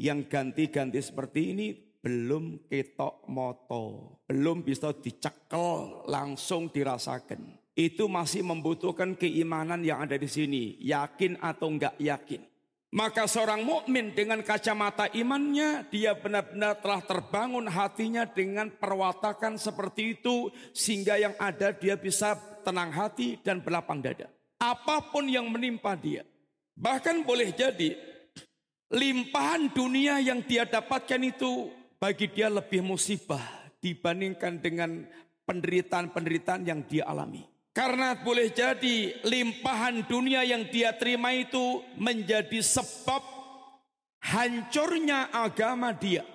yang ganti-ganti seperti ini belum ketok moto. Belum bisa dicekel langsung dirasakan itu masih membutuhkan keimanan yang ada di sini, yakin atau enggak yakin. Maka seorang mukmin dengan kacamata imannya dia benar-benar telah terbangun hatinya dengan perwatakan seperti itu sehingga yang ada dia bisa tenang hati dan berlapang dada. Apa pun yang menimpa dia. Bahkan boleh jadi limpahan dunia yang dia dapatkan itu bagi dia lebih musibah dibandingkan dengan penderitaan-penderitaan yang dia alami. Karena boleh jadi limpahan dunia yang dia terima itu menjadi sebab hancurnya agama dia.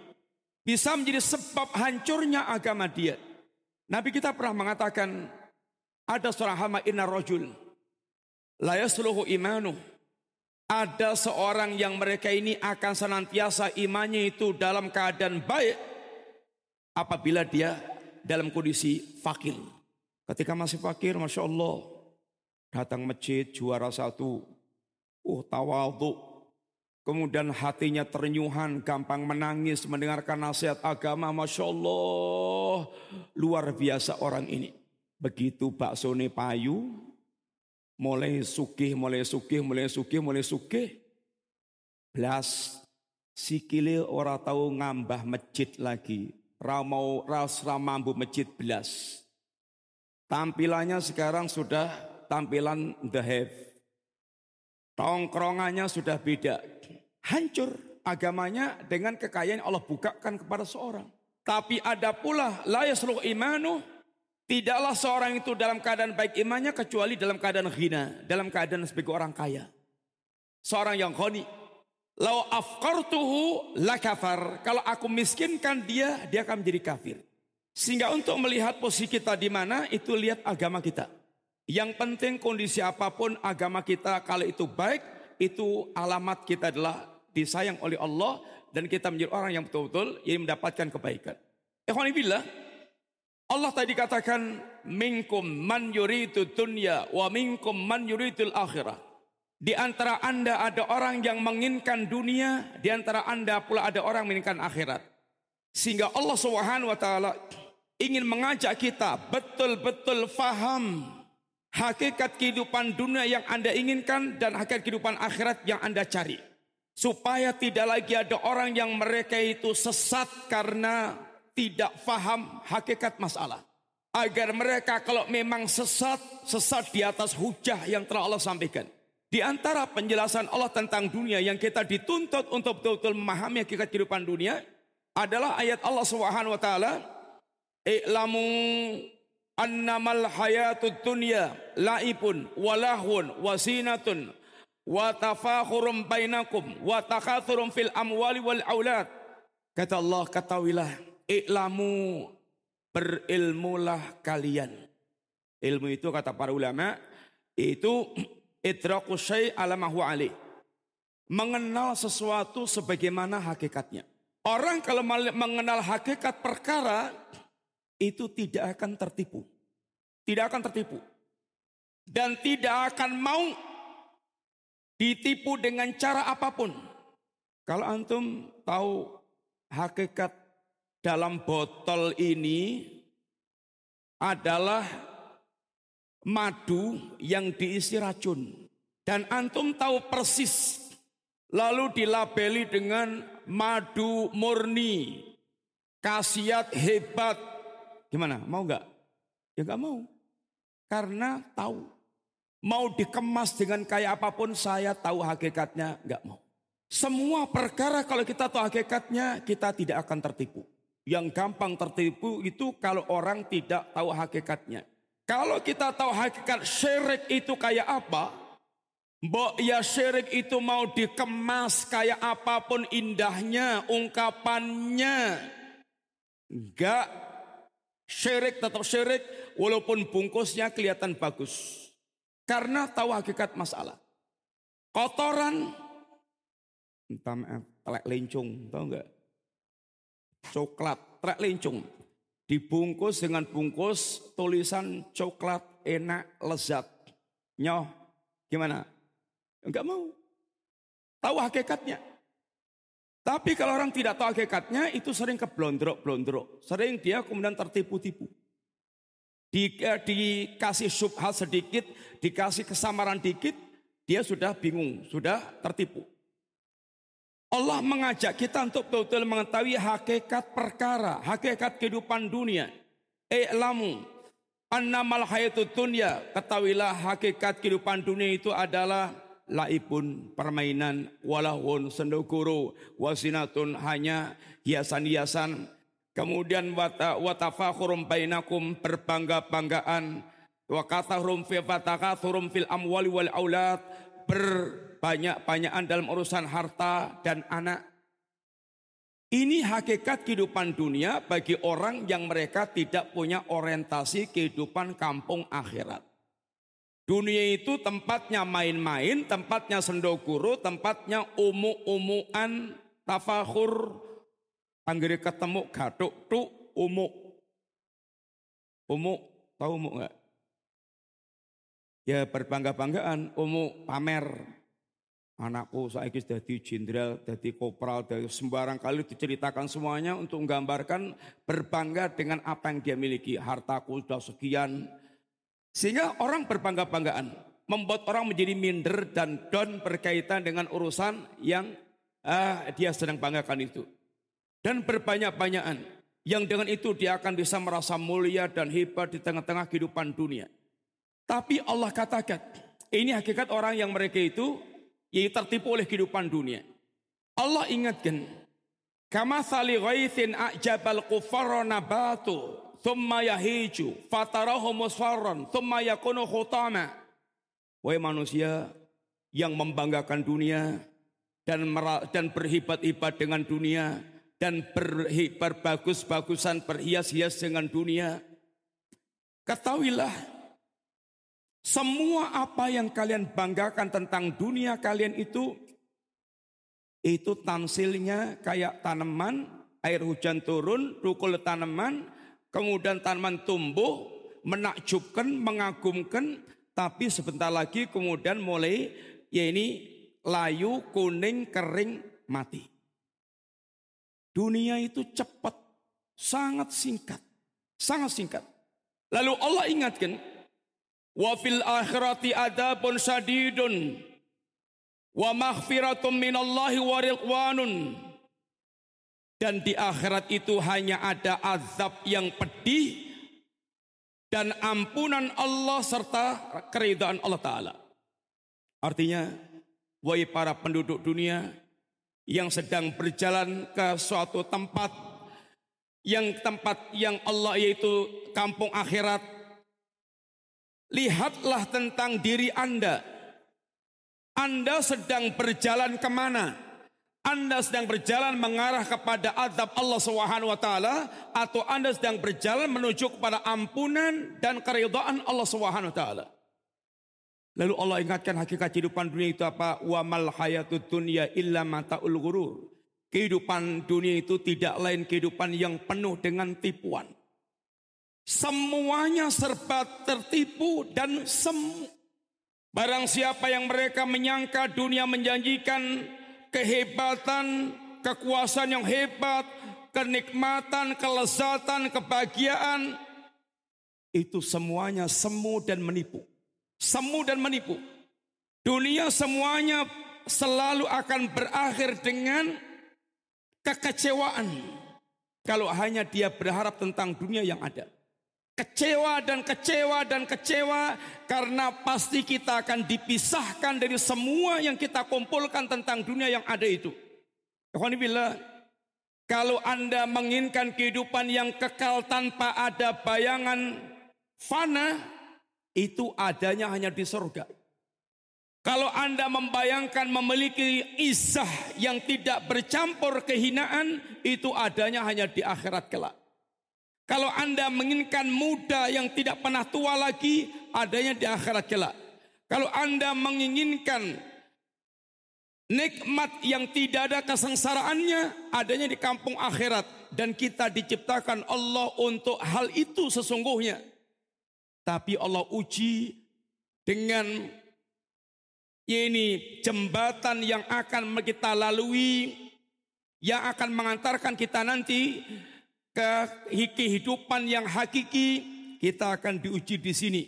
Bisa menjadi sebab hancurnya agama dia. Nabi kita pernah mengatakan ada seorang hama inna rojul. Layasluhu imanu. Ada seorang yang mereka ini akan senantiasa imannya itu dalam keadaan baik. Apabila dia dalam kondisi fakir. Ketika masih fakir, Masya Allah. Datang masjid, juara satu. Uh, tawadhu. Kemudian hatinya ternyuhan, gampang menangis, mendengarkan nasihat agama. Masya Allah. Luar biasa orang ini. Begitu bakso payu, mulai sugih, mulai sugih, mulai sugih, mulai sugih. Belas sikile ora tahu ngambah masjid lagi. Ramau ras ramambu masjid belas. Tampilannya sekarang sudah tampilan the have. Tongkrongannya sudah beda. Hancur agamanya dengan kekayaan Allah bukakan kepada seorang. Tapi ada pula la yasluh imanu Tidaklah seorang itu dalam keadaan baik imannya kecuali dalam keadaan hina, dalam keadaan sebagai orang kaya. Seorang yang khoni. Lau afqartuhu la kafar. Kalau aku miskinkan dia, dia akan menjadi kafir. Sehingga untuk melihat posisi kita di mana, itu lihat agama kita. Yang penting kondisi apa pun agama kita kalau itu baik, itu alamat kita adalah disayang oleh Allah dan kita menjadi orang yang betul-betul yang mendapatkan kebaikan. Ikhwanibillah, Allah tadi katakan minkum man yuridu dunya wa minkum man yuridul akhirah. Di antara Anda ada orang yang menginginkan dunia, di antara Anda pula ada orang menginginkan akhirat. Sehingga Allah Subhanahu wa taala ingin mengajak kita betul-betul faham hakikat kehidupan dunia yang Anda inginkan dan hakikat kehidupan akhirat yang Anda cari. Supaya tidak lagi ada orang yang mereka itu sesat karena tidak faham hakikat masalah. Agar mereka kalau memang sesat, sesat di atas hujah yang telah Allah sampaikan. Di antara penjelasan Allah tentang dunia yang kita dituntut untuk betul-betul memahami hakikat kehidupan dunia adalah ayat Allah Subhanahu wa taala, "I'lamu annamal hayatud dunya laibun walahun wasinatun wa tafakhurum bainakum wa takathurum fil amwali wal aulad." Kata Allah, ketahuilah, "I'lamu berilmulah kalian. Ilmu itu kata para ulama itu idraku syai' ala ali. Mengenal sesuatu sebagaimana hakikatnya. Orang kalau mengenal hakikat perkara itu tidak akan tertipu. Tidak akan tertipu. Dan tidak akan mau ditipu dengan cara apa pun. Kalau antum tahu hakikat dalam botol ini adalah madu yang diisi racun. Dan antum tahu persis. Lalu dilabeli dengan madu murni. Kasiat hebat. Gimana? Mau nggak? Ya nggak mau. Karena tahu. Mau dikemas dengan kayak apa pun saya tahu hakikatnya nggak mau. Semua perkara kalau kita tahu hakikatnya kita tidak akan tertipu. Yang gampang tertipu itu kalau orang tidak tahu hakikatnya. Kalau kita tahu hakikat syirik itu kayak apa, Mbok ya syirik itu mau dikemas kayak apa pun indahnya, ungkapannya. Enggak. Syirik tetap syirik walaupun bungkusnya kelihatan bagus. Karena tahu hakikat masalah. Kotoran, entah telek lencung, tahu enggak? Coklat, trek lincung. Dibungkus dengan bungkus tulisan coklat enak lezat. Nyoh, gimana? Enggak mau. Tahu hakikatnya. Tapi kalau orang tidak tahu hakikatnya itu sering keblondrok-blondrok. Sering dia kemudian tertipu-tipu. Di, eh, dikasih subhat sedikit, dikasih kesamaran dikit, dia sudah bingung, sudah tertipu. Allah mengajak kita untuk betul-betul mengetahui hakikat perkara, hakikat kehidupan dunia. I'lamu annamal hayatud dunya, ketahuilah hakikat kehidupan dunia itu adalah laibun permainan walahun sendukuru wasinatun hanya hiasan-hiasan. Kemudian watafakhurum bainakum berbangga-banggaan. Wa katahrum fi fil amwali wal aulad. Ber banyak-banyakan dalam urusan harta dan anak. Ini hakikat kehidupan dunia bagi orang yang mereka tidak punya orientasi kehidupan kampung akhirat. Dunia itu tempatnya main-main, tempatnya sendokuru, tempatnya umu-umuan, tafakur, panggil ketemu gatuk tu umu. Umu, tahu umu enggak? Ya berbangga-banggaan, umu pamer, Anakku sudah jadi jenderal, jadi kopral, dari sembarang kali diceritakan semuanya untuk menggambarkan berbangga dengan apa yang dia miliki. Hartaku sudah sekian. Sehingga orang berbangga-banggaan. Membuat orang menjadi minder dan down berkaitan dengan urusan yang uh, dia sedang banggakan itu. Dan berbanyak-banyakan. Yang dengan itu dia akan bisa merasa mulia dan hebat di tengah-tengah kehidupan dunia. Tapi Allah katakan, ini hakikat orang yang mereka itu yaitu tertipu oleh kehidupan dunia. Allah ingatkan, kama sali ghaithin a'jabal kufara nabatu thumma yahiju fatarahu musfarran thumma yakunu khutama. Wahai manusia yang membanggakan dunia dan dan berhibat-hibat dengan dunia dan berbagus-bagusan berhias-hias dengan dunia. Ketahuilah semua apa yang kalian banggakan tentang dunia kalian itu itu tamsilnya kayak tanaman, air hujan turun, tukul tanaman, kemudian tanaman tumbuh, menakjubkan, mengagumkan, tapi sebentar lagi kemudian mulai ya ini layu, kuning, kering, mati. Dunia itu cepat, sangat singkat, sangat singkat. Lalu Allah ingatkan, Wa fil akhirati adabun sadidun wa maghfiratum minallahi wa ridwanun. dan di akhirat itu hanya ada azab yang pedih dan ampunan Allah serta keridhaan Allah Ta'ala. Artinya, wahai para penduduk dunia yang sedang berjalan ke suatu tempat yang tempat yang Allah yaitu kampung akhirat lihatlah tentang diri Anda Anda sedang berjalan ke mana anda sedang berjalan mengarah kepada azab Allah Subhanahu wa taala atau Anda sedang berjalan menuju kepada ampunan dan keridhaan Allah Subhanahu wa taala. Lalu Allah ingatkan hakikat kehidupan dunia itu apa? Wa mal hayatud dunya illa mataul ghurur. Kehidupan dunia itu tidak lain kehidupan yang penuh dengan tipuan. Semuanya serba tertipu dan semu. Barang siapa yang mereka menyangka dunia menjanjikan kehebatan, kekuasaan yang hebat, kenikmatan, kelezatan, kebahagiaan, itu semuanya semu dan menipu semu dan menipu. Dunia semuanya selalu akan berakhir dengan kekecewaan. Kalau hanya dia berharap tentang dunia yang ada. Kecewa dan kecewa dan kecewa karena pasti kita akan dipisahkan dari semua yang kita kumpulkan tentang dunia yang ada itu. Kalau Anda menginginkan kehidupan yang kekal tanpa ada bayangan fana, itu adanya hanya di surga. Kalau Anda membayangkan memiliki isah yang tidak bercampur kehinaan, itu adanya hanya di akhirat kelak. Kalau Anda menginginkan muda yang tidak pernah tua lagi, adanya di akhirat kelak. Kalau Anda menginginkan nikmat yang tidak ada kesengsaraannya, adanya di kampung akhirat. Dan kita diciptakan Allah untuk hal itu sesungguhnya. Tapi Allah uji dengan ini jembatan yang akan kita lalui yang akan mengantarkan kita nanti ke kehidupan yang hakiki kita akan diuji di sini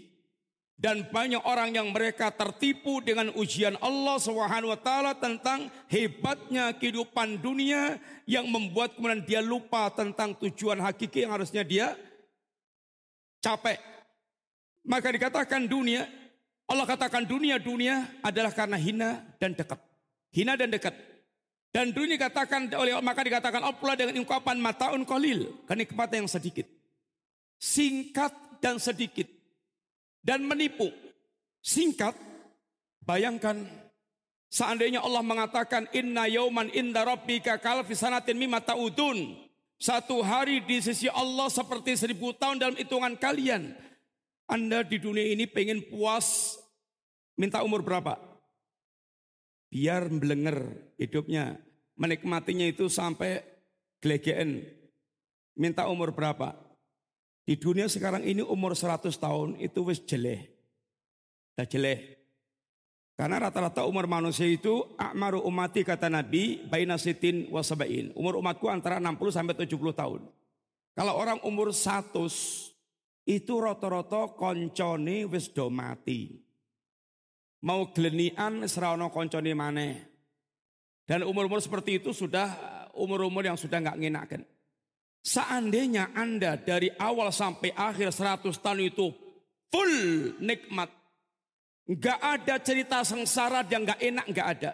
dan banyak orang yang mereka tertipu dengan ujian Allah Subhanahu wa taala tentang hebatnya kehidupan dunia yang membuat kemudian dia lupa tentang tujuan hakiki yang harusnya dia capai maka dikatakan dunia, Allah katakan dunia, dunia adalah karena hina dan dekat. Hina dan dekat. Dan dunia katakan oleh maka dikatakan Allah dengan ungkapan mataun kolil, kenikmatan yang sedikit. Singkat dan sedikit. Dan menipu. Singkat, bayangkan seandainya Allah mengatakan inna yauman inda rabbika kalfi sanatin mimma ta'udun. Satu hari di sisi Allah seperti seribu tahun dalam hitungan kalian. Anda di dunia ini pengen puas, minta umur berapa? Biar belenger hidupnya, menikmatinya itu sampai gelegean. Minta umur berapa? Di dunia sekarang ini umur 100 tahun itu wis jeleh. Dah jeleh. Karena rata-rata umur manusia itu akmaru umati kata Nabi baina sitin wasabain. Umur umatku antara 60 sampai 70 tahun. Kalau orang umur 100 itu rata-rata koncone wis do mati. Mau glenian serono koncone maneh. Dan umur-umur seperti itu sudah umur-umur yang sudah nggak ngenakan. Seandainya Anda dari awal sampai akhir 100 tahun itu full nikmat. Nggak ada cerita sengsara yang nggak enak, nggak ada.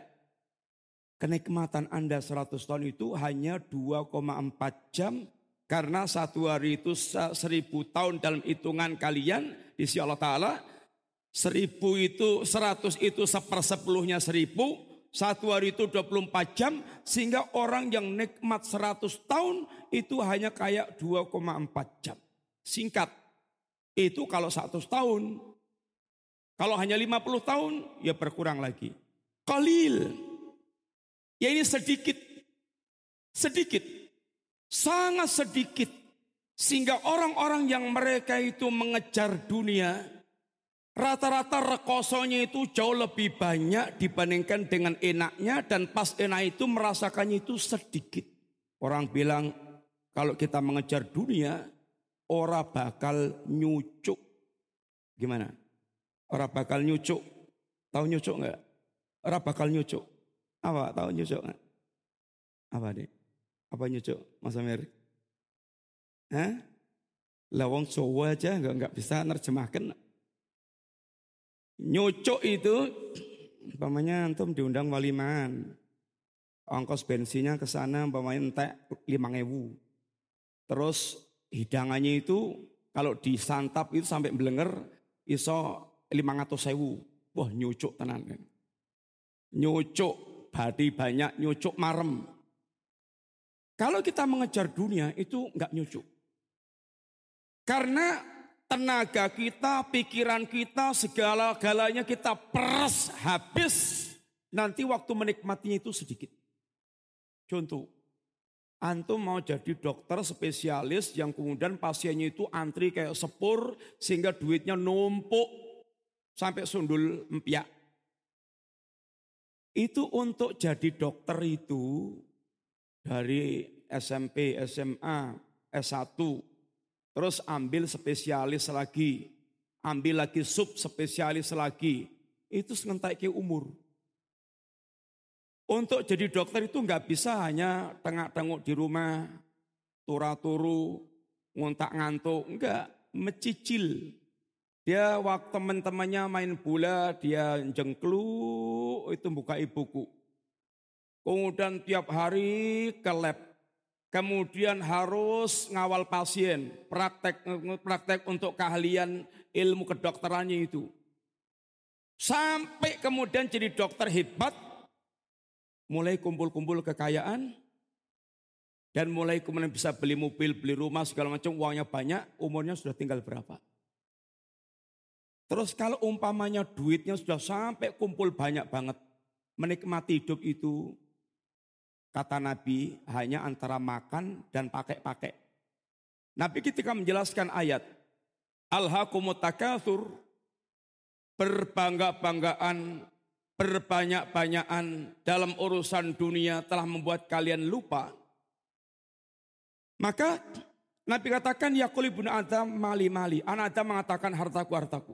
Kenikmatan Anda 100 tahun itu hanya 2,4 jam karena satu hari itu seribu tahun dalam hitungan kalian di sisi Allah Ta'ala. Seribu itu, seratus itu sepersepuluhnya seribu. Satu hari itu 24 jam. Sehingga orang yang nikmat seratus tahun itu hanya kayak 2,4 jam. Singkat. Itu kalau satu tahun. Kalau hanya 50 tahun ya berkurang lagi. Kalil. Ya ini sedikit. Sedikit sangat sedikit sehingga orang-orang yang mereka itu mengejar dunia rata-rata rekosonya itu jauh lebih banyak dibandingkan dengan enaknya dan pas enak itu merasakannya itu sedikit. Orang bilang kalau kita mengejar dunia orang bakal nyucuk. Gimana? Orang bakal nyucuk. Tahu nyucuk enggak? Orang bakal nyucuk. Apa tahu nyucuk enggak? Apa deh? Apa nyucuk Mas Amir? Hah? Lawang Jawa aja nggak nggak bisa nerjemahkan. Nyucuk itu, umpamanya antum diundang waliman. Ongkos bensinnya ke sana umpamanya entek lima ewu. Terus hidangannya itu kalau disantap itu sampai belenger iso lima ratus sewu. Wah nyucuk tenan. Nyucuk, badi banyak, nyucuk marem. Kalau kita mengejar dunia itu enggak nyucuk. Karena tenaga kita, pikiran kita, segala-galanya kita peras habis. Nanti waktu menikmatinya itu sedikit. Contoh, antum mau jadi dokter spesialis yang kemudian pasiennya itu antri kayak sepur sehingga duitnya numpuk sampai sundul empiak. Itu untuk jadi dokter itu dari SMP, SMA, S1, terus ambil spesialis lagi, ambil lagi sub spesialis lagi, itu sementai ke umur. Untuk jadi dokter itu nggak bisa hanya tengah-tengok di rumah, turu-turu, ngontak ngantuk, enggak, mecicil. Dia waktu teman-temannya main bola, dia jengklu, itu buka ibuku. Kemudian tiap hari ke lab. Kemudian harus ngawal pasien, praktek praktek untuk keahlian ilmu kedokterannya itu. Sampai kemudian jadi dokter hebat, mulai kumpul-kumpul kekayaan, dan mulai kemudian bisa beli mobil, beli rumah, segala macam, uangnya banyak, umurnya sudah tinggal berapa. Terus kalau umpamanya duitnya sudah sampai kumpul banyak banget, menikmati hidup itu, kata Nabi hanya antara makan dan pakai-pakai. Nabi ketika menjelaskan ayat, Al-Hakumut berbangga-banggaan berbanyak-banyakan dalam urusan dunia telah membuat kalian lupa. Maka Nabi katakan ya ibnu Adam mali mali. Anak Adam mengatakan hartaku hartaku.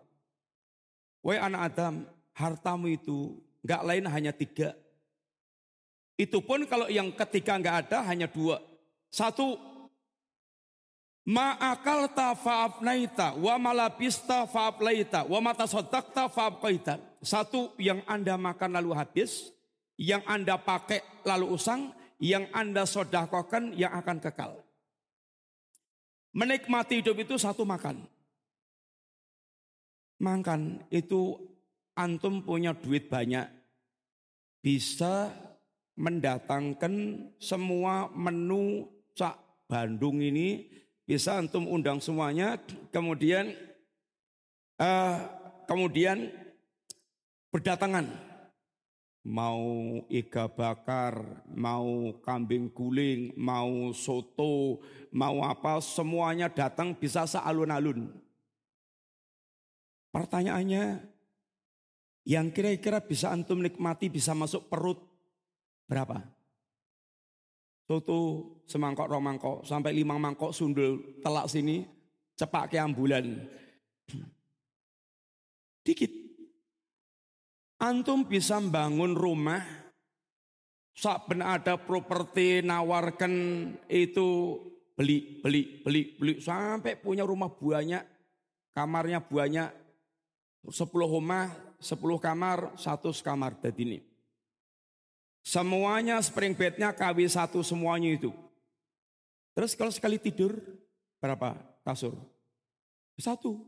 Wahai anak Adam, hartamu itu nggak lain hanya tiga. Itu pun kalau yang ketiga nggak ada hanya dua. Satu, ma'akal fa'afnaita, wa malabista fa'aflaita, wa matasodakta fa'afkaita. Satu yang Anda makan lalu habis, yang Anda pakai lalu usang, yang Anda sodakokan yang akan kekal. Menikmati hidup itu satu makan. Makan itu antum punya duit banyak. Bisa mendatangkan semua menu cak Bandung ini bisa antum undang semuanya kemudian uh, kemudian berdatangan. Mau iga bakar, mau kambing guling, mau soto, mau apa, semuanya datang bisa sealun-alun. Pertanyaannya, yang kira-kira bisa antum nikmati bisa masuk perut berapa? Soto semangkok romangkok sampai lima mangkok sundul telak sini cepak ke ambulan. Dikit. Antum bisa membangun rumah, saben ada properti nawarkan itu beli, beli, beli, beli sampai punya rumah banyak, kamarnya banyak, sepuluh rumah, sepuluh kamar, satu kamar jadi ini. Semuanya spring bednya KW satu semuanya itu. Terus kalau sekali tidur berapa kasur? Satu.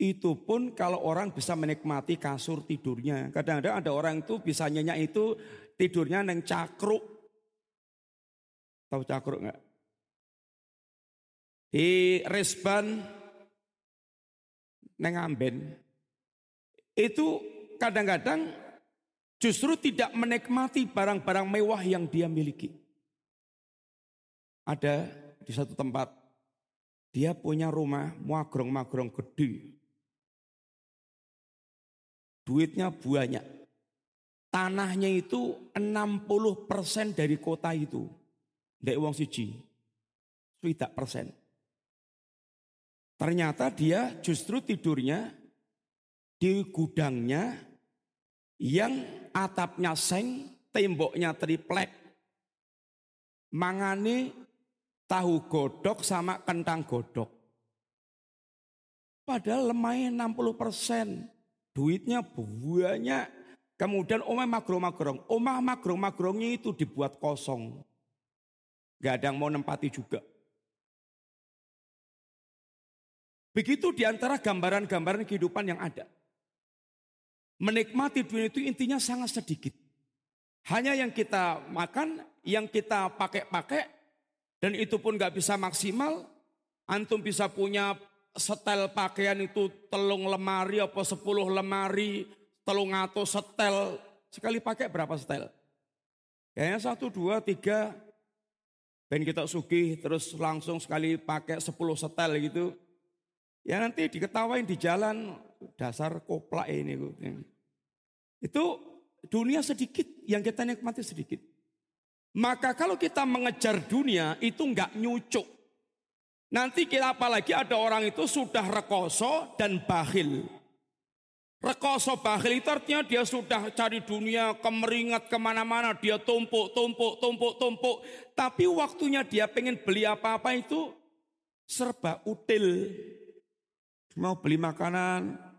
Itu pun kalau orang bisa menikmati kasur tidurnya. Kadang-kadang ada orang itu bisa nyenyak itu tidurnya neng cakruk. Tahu cakruk nggak? Di resban neng amben. Itu kadang-kadang justru tidak menikmati barang-barang mewah yang dia miliki. Ada di satu tempat dia punya rumah magrong-magrong gede. Duitnya banyak. Tanahnya itu 60% dari kota itu. Dari uang siji. Tidak persen. Ternyata dia justru tidurnya di gudangnya yang atapnya seng, temboknya triplek. mangane tahu godok sama kentang godok. Padahal lemahnya 60 persen. Duitnya banyak. Kemudian omah magrong-magrong. Omah magrong-magrongnya itu dibuat kosong. Gak ada yang mau nempati juga. Begitu di antara gambaran-gambaran kehidupan yang ada. Menikmati dunia itu intinya sangat sedikit. Hanya yang kita makan, yang kita pakai-pakai, dan itu pun gak bisa maksimal. Antum bisa punya setel pakaian itu telung lemari apa sepuluh lemari, telung atau setel. Sekali pakai berapa setel? Kayaknya satu, dua, tiga. Ben kita sugih terus langsung sekali pakai sepuluh setel gitu. Ya nanti diketawain di jalan dasar koplak ini. Itu dunia sedikit yang kita nikmati sedikit. Maka kalau kita mengejar dunia itu enggak nyucuk. Nanti kita apalagi ada orang itu sudah rekoso dan bahil. Rekoso bahil itu artinya dia sudah cari dunia kemeringat ke mana-mana. Dia tumpuk, tumpuk, tumpuk, tumpuk. Tapi waktunya dia pengen beli apa-apa itu serba util. Mau beli makanan,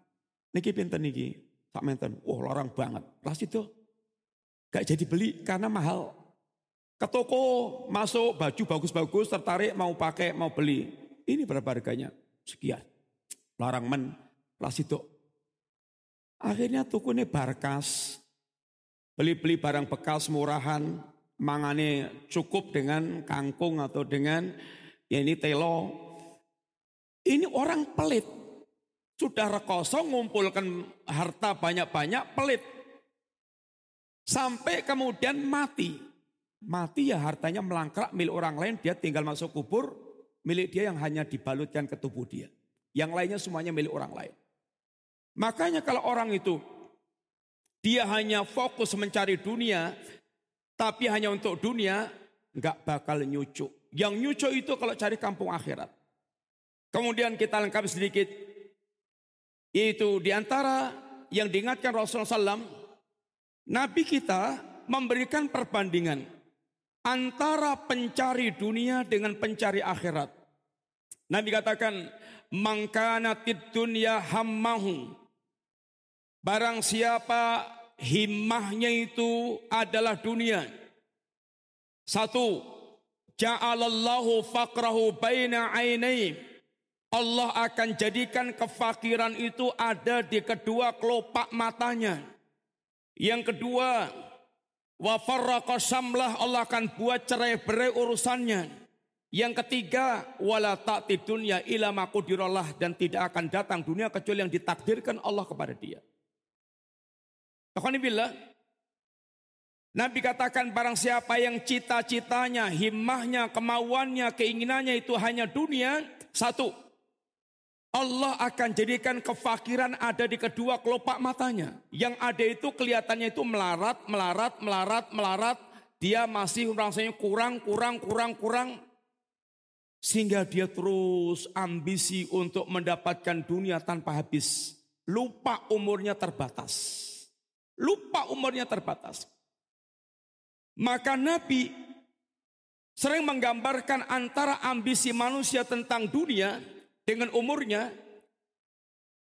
niki pinten niki, sak menten. Wah larang banget. Ras itu gak jadi beli karena mahal. Ke toko masuk baju bagus-bagus tertarik mau pakai mau beli. Ini berapa harganya? Sekian. Larang men. Ras itu Akhirnya tukune barkas. Beli-beli barang bekas murahan. Mangane cukup dengan kangkung atau dengan ya ini telo. Ini orang pelit. Sudah rekoso ngumpulkan harta banyak-banyak pelit. Sampai kemudian mati. Mati ya hartanya melangkrak milik orang lain. Dia tinggal masuk kubur. Milik dia yang hanya dibalutkan ke tubuh dia. Yang lainnya semuanya milik orang lain. Makanya kalau orang itu dia hanya fokus mencari dunia, tapi hanya untuk dunia, nggak bakal nyucuk. Yang nyucuk itu kalau cari kampung akhirat. Kemudian kita lengkapi sedikit, yaitu di antara yang diingatkan Rasulullah SAW, Nabi kita memberikan perbandingan antara pencari dunia dengan pencari akhirat. Nabi katakan, mangkanatid dunya hammahu Barang siapa himmahnya itu adalah dunia. Satu, ja'alallahu faqrahu baina ainai. Allah akan jadikan kefakiran itu ada di kedua kelopak matanya. Yang kedua, wa samlah Allah akan buat cerai berai urusannya. Yang ketiga, wala ta'ti dunya ila makudirallah dan tidak akan datang dunia kecuali yang ditakdirkan Allah kepada dia. Nabi katakan barang siapa yang cita-citanya, himmahnya, kemauannya, keinginannya itu hanya dunia. Satu, Allah akan jadikan kefakiran ada di kedua kelopak matanya. Yang ada itu kelihatannya itu melarat, melarat, melarat, melarat. Dia masih rasanya kurang, kurang, kurang, kurang. Sehingga dia terus ambisi untuk mendapatkan dunia tanpa habis. Lupa umurnya terbatas. Lupa umurnya terbatas. Maka Nabi sering menggambarkan antara ambisi manusia tentang dunia dengan umurnya.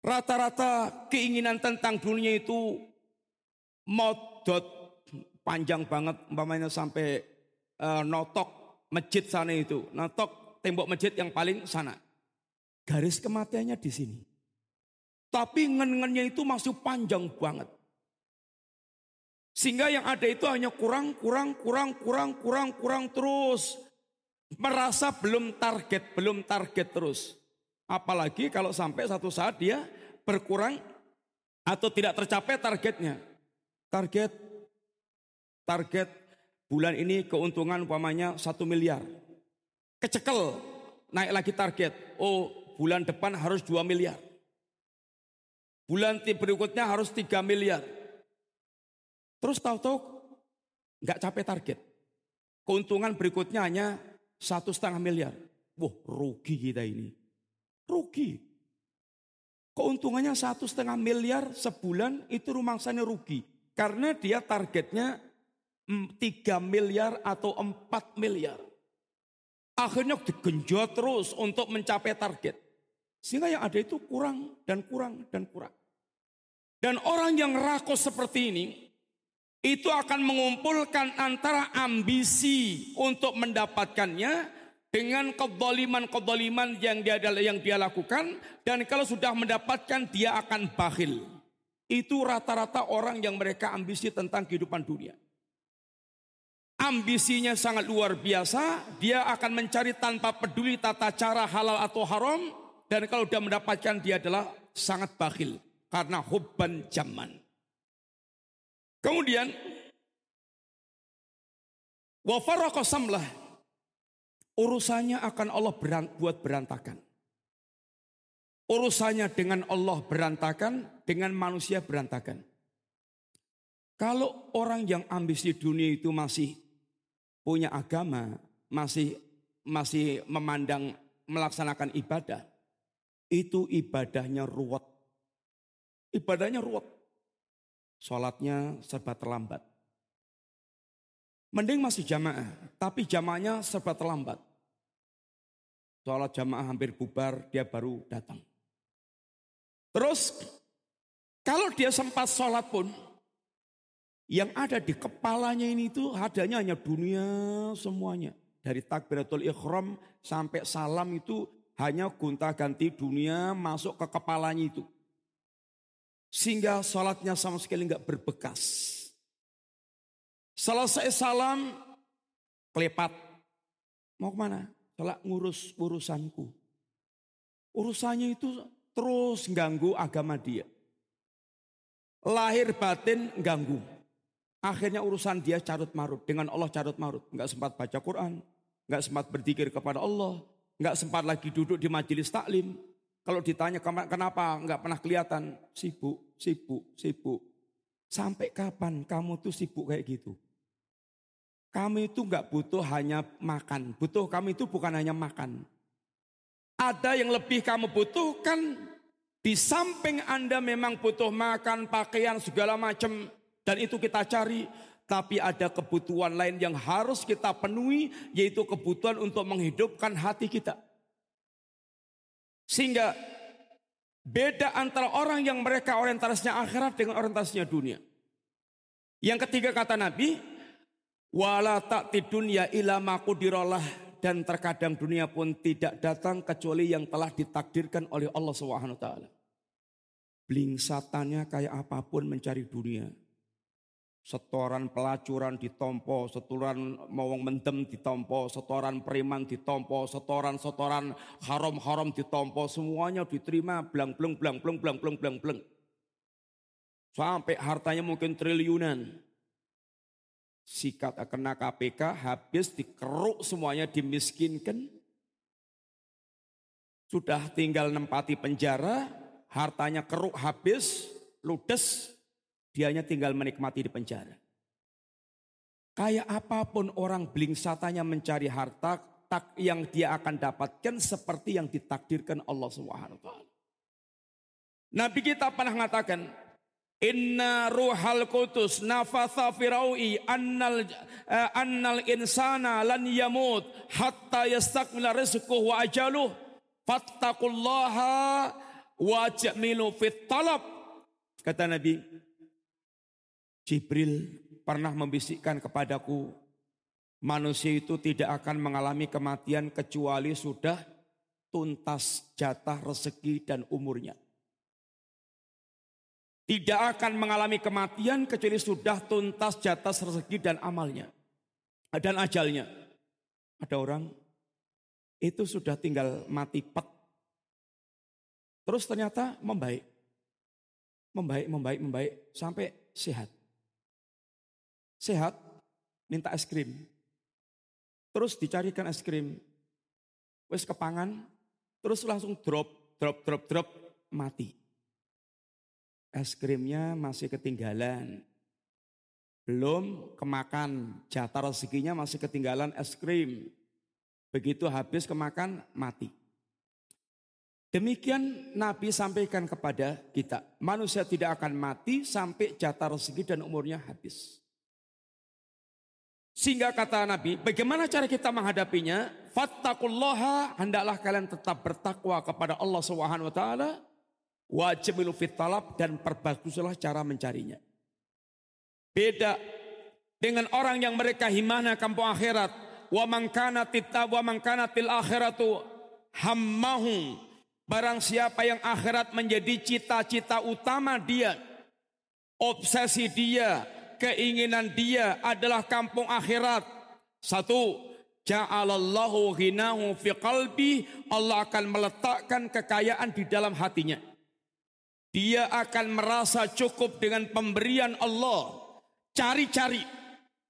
Rata-rata keinginan tentang dunia itu modot panjang banget umpamanya sampai uh, notok masjid sana itu, notok tembok masjid yang paling sana. Garis kematiannya di sini. Tapi ngen-ngennya itu masih panjang banget. Sehingga yang ada itu hanya kurang, kurang, kurang, kurang, kurang, kurang terus. Merasa belum target, belum target terus. Apalagi kalau sampai satu saat dia berkurang atau tidak tercapai targetnya. Target, target bulan ini keuntungan umpamanya satu miliar. Kecekel, naik lagi target. Oh bulan depan harus dua miliar. Bulan berikutnya harus tiga miliar. Terus tahu-tahu nggak capai target. Keuntungan berikutnya hanya satu setengah miliar. Wah rugi kita ini. Rugi. Keuntungannya satu setengah miliar sebulan itu rumangsanya rugi. Karena dia targetnya 3 miliar atau 4 miliar. Akhirnya digenjot terus untuk mencapai target. Sehingga yang ada itu kurang dan kurang dan kurang. Dan orang yang rakus seperti ini, itu akan mengumpulkan antara ambisi untuk mendapatkannya dengan kedoliman-kedoliman yang dia yang dia lakukan dan kalau sudah mendapatkan dia akan bakhil. Itu rata-rata orang yang mereka ambisi tentang kehidupan dunia. Ambisinya sangat luar biasa, dia akan mencari tanpa peduli tata cara halal atau haram dan kalau dia mendapatkan dia adalah sangat bakhil karena hubban zaman. Kemudian wa samlah urusannya akan Allah berant, buat berantakan. Urusannya dengan Allah berantakan, dengan manusia berantakan. Kalau orang yang ambisi dunia itu masih punya agama, masih masih memandang melaksanakan ibadah, itu ibadahnya ruwet. Ibadahnya ruwet sholatnya serba terlambat. Mending masih jamaah, tapi jamaahnya serba terlambat. Sholat jamaah hampir bubar, dia baru datang. Terus kalau dia sempat sholat pun, yang ada di kepalanya ini itu adanya hanya dunia semuanya. Dari takbiratul ikhram sampai salam itu hanya gonta ganti dunia masuk ke kepalanya itu. Sehingga sholatnya sama sekali nggak berbekas. Selesai salam, kelepat. Mau ke mana? Salah ngurus urusanku. Urusannya itu terus ganggu agama dia. Lahir batin ganggu. Akhirnya urusan dia carut marut. Dengan Allah carut marut. Nggak sempat baca Quran. Nggak sempat berzikir kepada Allah. Nggak sempat lagi duduk di majelis taklim. Kalau ditanya kenapa nggak pernah kelihatan, sibuk, sibuk, sibuk. Sampai kapan kamu tuh sibuk kayak gitu? Kami itu nggak butuh hanya makan, butuh kami itu bukan hanya makan. Ada yang lebih kamu butuhkan di samping Anda memang butuh makan, pakaian, segala macam. Dan itu kita cari. Tapi ada kebutuhan lain yang harus kita penuhi. Yaitu kebutuhan untuk menghidupkan hati kita. Sehingga beda antara orang yang mereka orientasinya akhirat dengan orientasinya dunia. Yang ketiga kata Nabi, wala tak dunia ila makudirollah dan terkadang dunia pun tidak datang kecuali yang telah ditakdirkan oleh Allah Subhanahu taala. Bling satannya kayak apa pun mencari dunia. Setoran pelacuran ditompo, setoran mawang mendem ditompo, setoran preman ditompo, setoran-setoran haram-haram ditompo, semuanya diterima blang blang blang blang blang blang blang blang. Sampai hartanya mungkin triliunan. Sikat kena KPK habis dikeruk semuanya dimiskinkan. Sudah tinggal nempati penjara, hartanya keruk habis, ludes, Dianya tinggal menikmati di penjara. Kayak apa pun orang blingsatanya mencari harta tak yang dia akan dapatkan seperti yang ditakdirkan Allah Subhanahu wa Nabi kita pernah mengatakan, Inna ruhal kutus nafatha firaui annal uh, annal insana lan yamut hatta yastakmila rizquhu wa ajaluh fattaqullaha wa jamilu fit talab kata Nabi Jibril pernah membisikkan kepadaku, manusia itu tidak akan mengalami kematian kecuali sudah tuntas jatah rezeki dan umurnya. Tidak akan mengalami kematian kecuali sudah tuntas jatah rezeki dan amalnya. Dan ajalnya. Ada orang itu sudah tinggal mati pet. Terus ternyata membaik. Membaik, membaik, membaik sampai sehat sehat, minta es krim. Terus dicarikan es krim. Wes kepangan, terus langsung drop, drop, drop, drop, mati. Es krimnya masih ketinggalan. Belum kemakan, jatah rezekinya masih ketinggalan es krim. Begitu habis kemakan, mati. Demikian Nabi sampaikan kepada kita. Manusia tidak akan mati sampai jatah rezeki dan umurnya habis. Sehingga kata Nabi, bagaimana cara kita menghadapinya? Fattakullaha, hendaklah kalian tetap bertakwa kepada Allah Subhanahu wa taala. Wajib fit talab dan perbaguslah cara mencarinya. Beda dengan orang yang mereka himana kampung akhirat. Wa man kana wa man til akhiratu hammahu. Barang siapa yang akhirat menjadi cita-cita utama dia, obsesi dia, keinginan dia adalah kampung akhirat. Satu, ja'alallahu ghinahu fi qalbi, Allah akan meletakkan kekayaan di dalam hatinya. Dia akan merasa cukup dengan pemberian Allah. Cari-cari.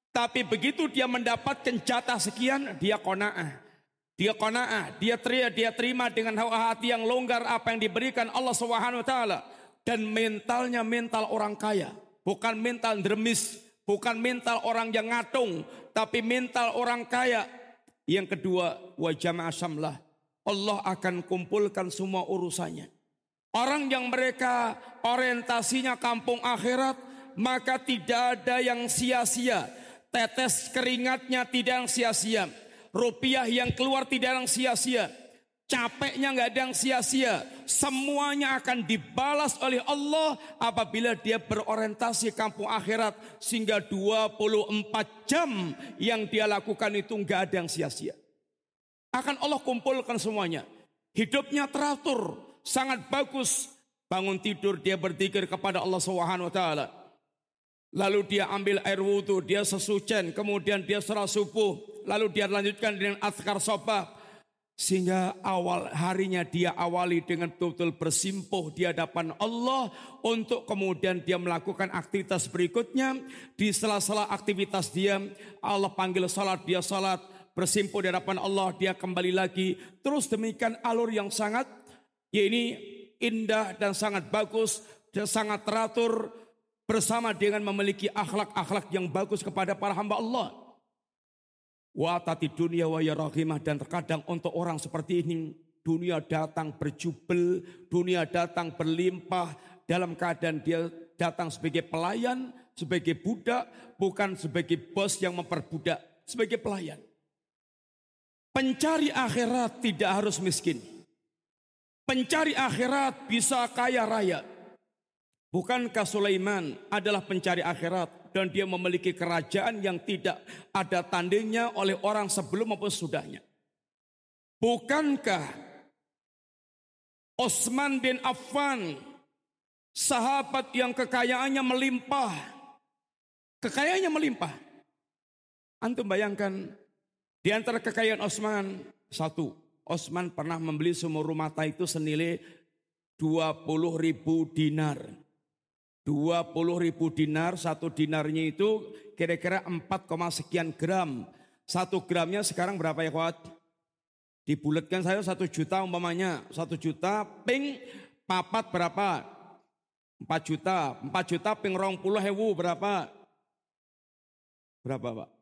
Tapi begitu dia mendapatkan jatah sekian, dia kona'ah. Dia kona'ah, dia terima, dia terima dengan hati yang longgar apa yang diberikan Allah Subhanahu dan mentalnya mental orang kaya. Bukan mental dermis, bukan mental orang yang ngatung, tapi mental orang kaya. Yang kedua, wajah asamlah. Allah akan kumpulkan semua urusannya. Orang yang mereka orientasinya kampung akhirat, maka tidak ada yang sia-sia. Tetes keringatnya tidak yang sia-sia. Rupiah yang keluar tidak yang sia-sia Capeknya nggak ada yang sia-sia. Semuanya akan dibalas oleh Allah apabila dia berorientasi kampung akhirat. Sehingga 24 jam yang dia lakukan itu nggak ada yang sia-sia. Akan Allah kumpulkan semuanya. Hidupnya teratur, sangat bagus. Bangun tidur dia berzikir kepada Allah Subhanahu wa taala. Lalu dia ambil air wudhu, dia sesucen, kemudian dia serah subuh, lalu dia lanjutkan dengan azkar sobah, sehingga awal harinya dia awali dengan betul-betul bersimpuh di hadapan Allah untuk kemudian dia melakukan aktivitas berikutnya. Di sela-sela aktivitas dia Allah panggil salat, dia salat, bersimpuh di hadapan Allah, dia kembali lagi. Terus demikian alur yang sangat ya ini indah dan sangat bagus dan sangat teratur bersama dengan memiliki akhlak-akhlak yang bagus kepada para hamba Allah. Wa tati dunia wa yarahimah dan terkadang untuk orang seperti ini dunia datang berjubel, dunia datang berlimpah dalam keadaan dia datang sebagai pelayan, sebagai budak, bukan sebagai bos yang memperbudak, sebagai pelayan. Pencari akhirat tidak harus miskin. Pencari akhirat bisa kaya raya. Bukankah Sulaiman adalah pencari akhirat? dan dia memiliki kerajaan yang tidak ada tandingnya oleh orang sebelum maupun sudahnya. Bukankah Osman bin Affan sahabat yang kekayaannya melimpah, kekayaannya melimpah. Antum bayangkan di antara kekayaan Osman satu, Osman pernah membeli sumur rumah itu senilai 20 ribu dinar. 20 ribu dinar, satu dinarnya itu kira-kira 4, sekian gram. Satu gramnya sekarang berapa ya kuat? Dibulatkan saya satu juta umpamanya. Satu juta ping papat berapa? 4 juta. 4 juta ping rong puluh hewu berapa? Berapa pak?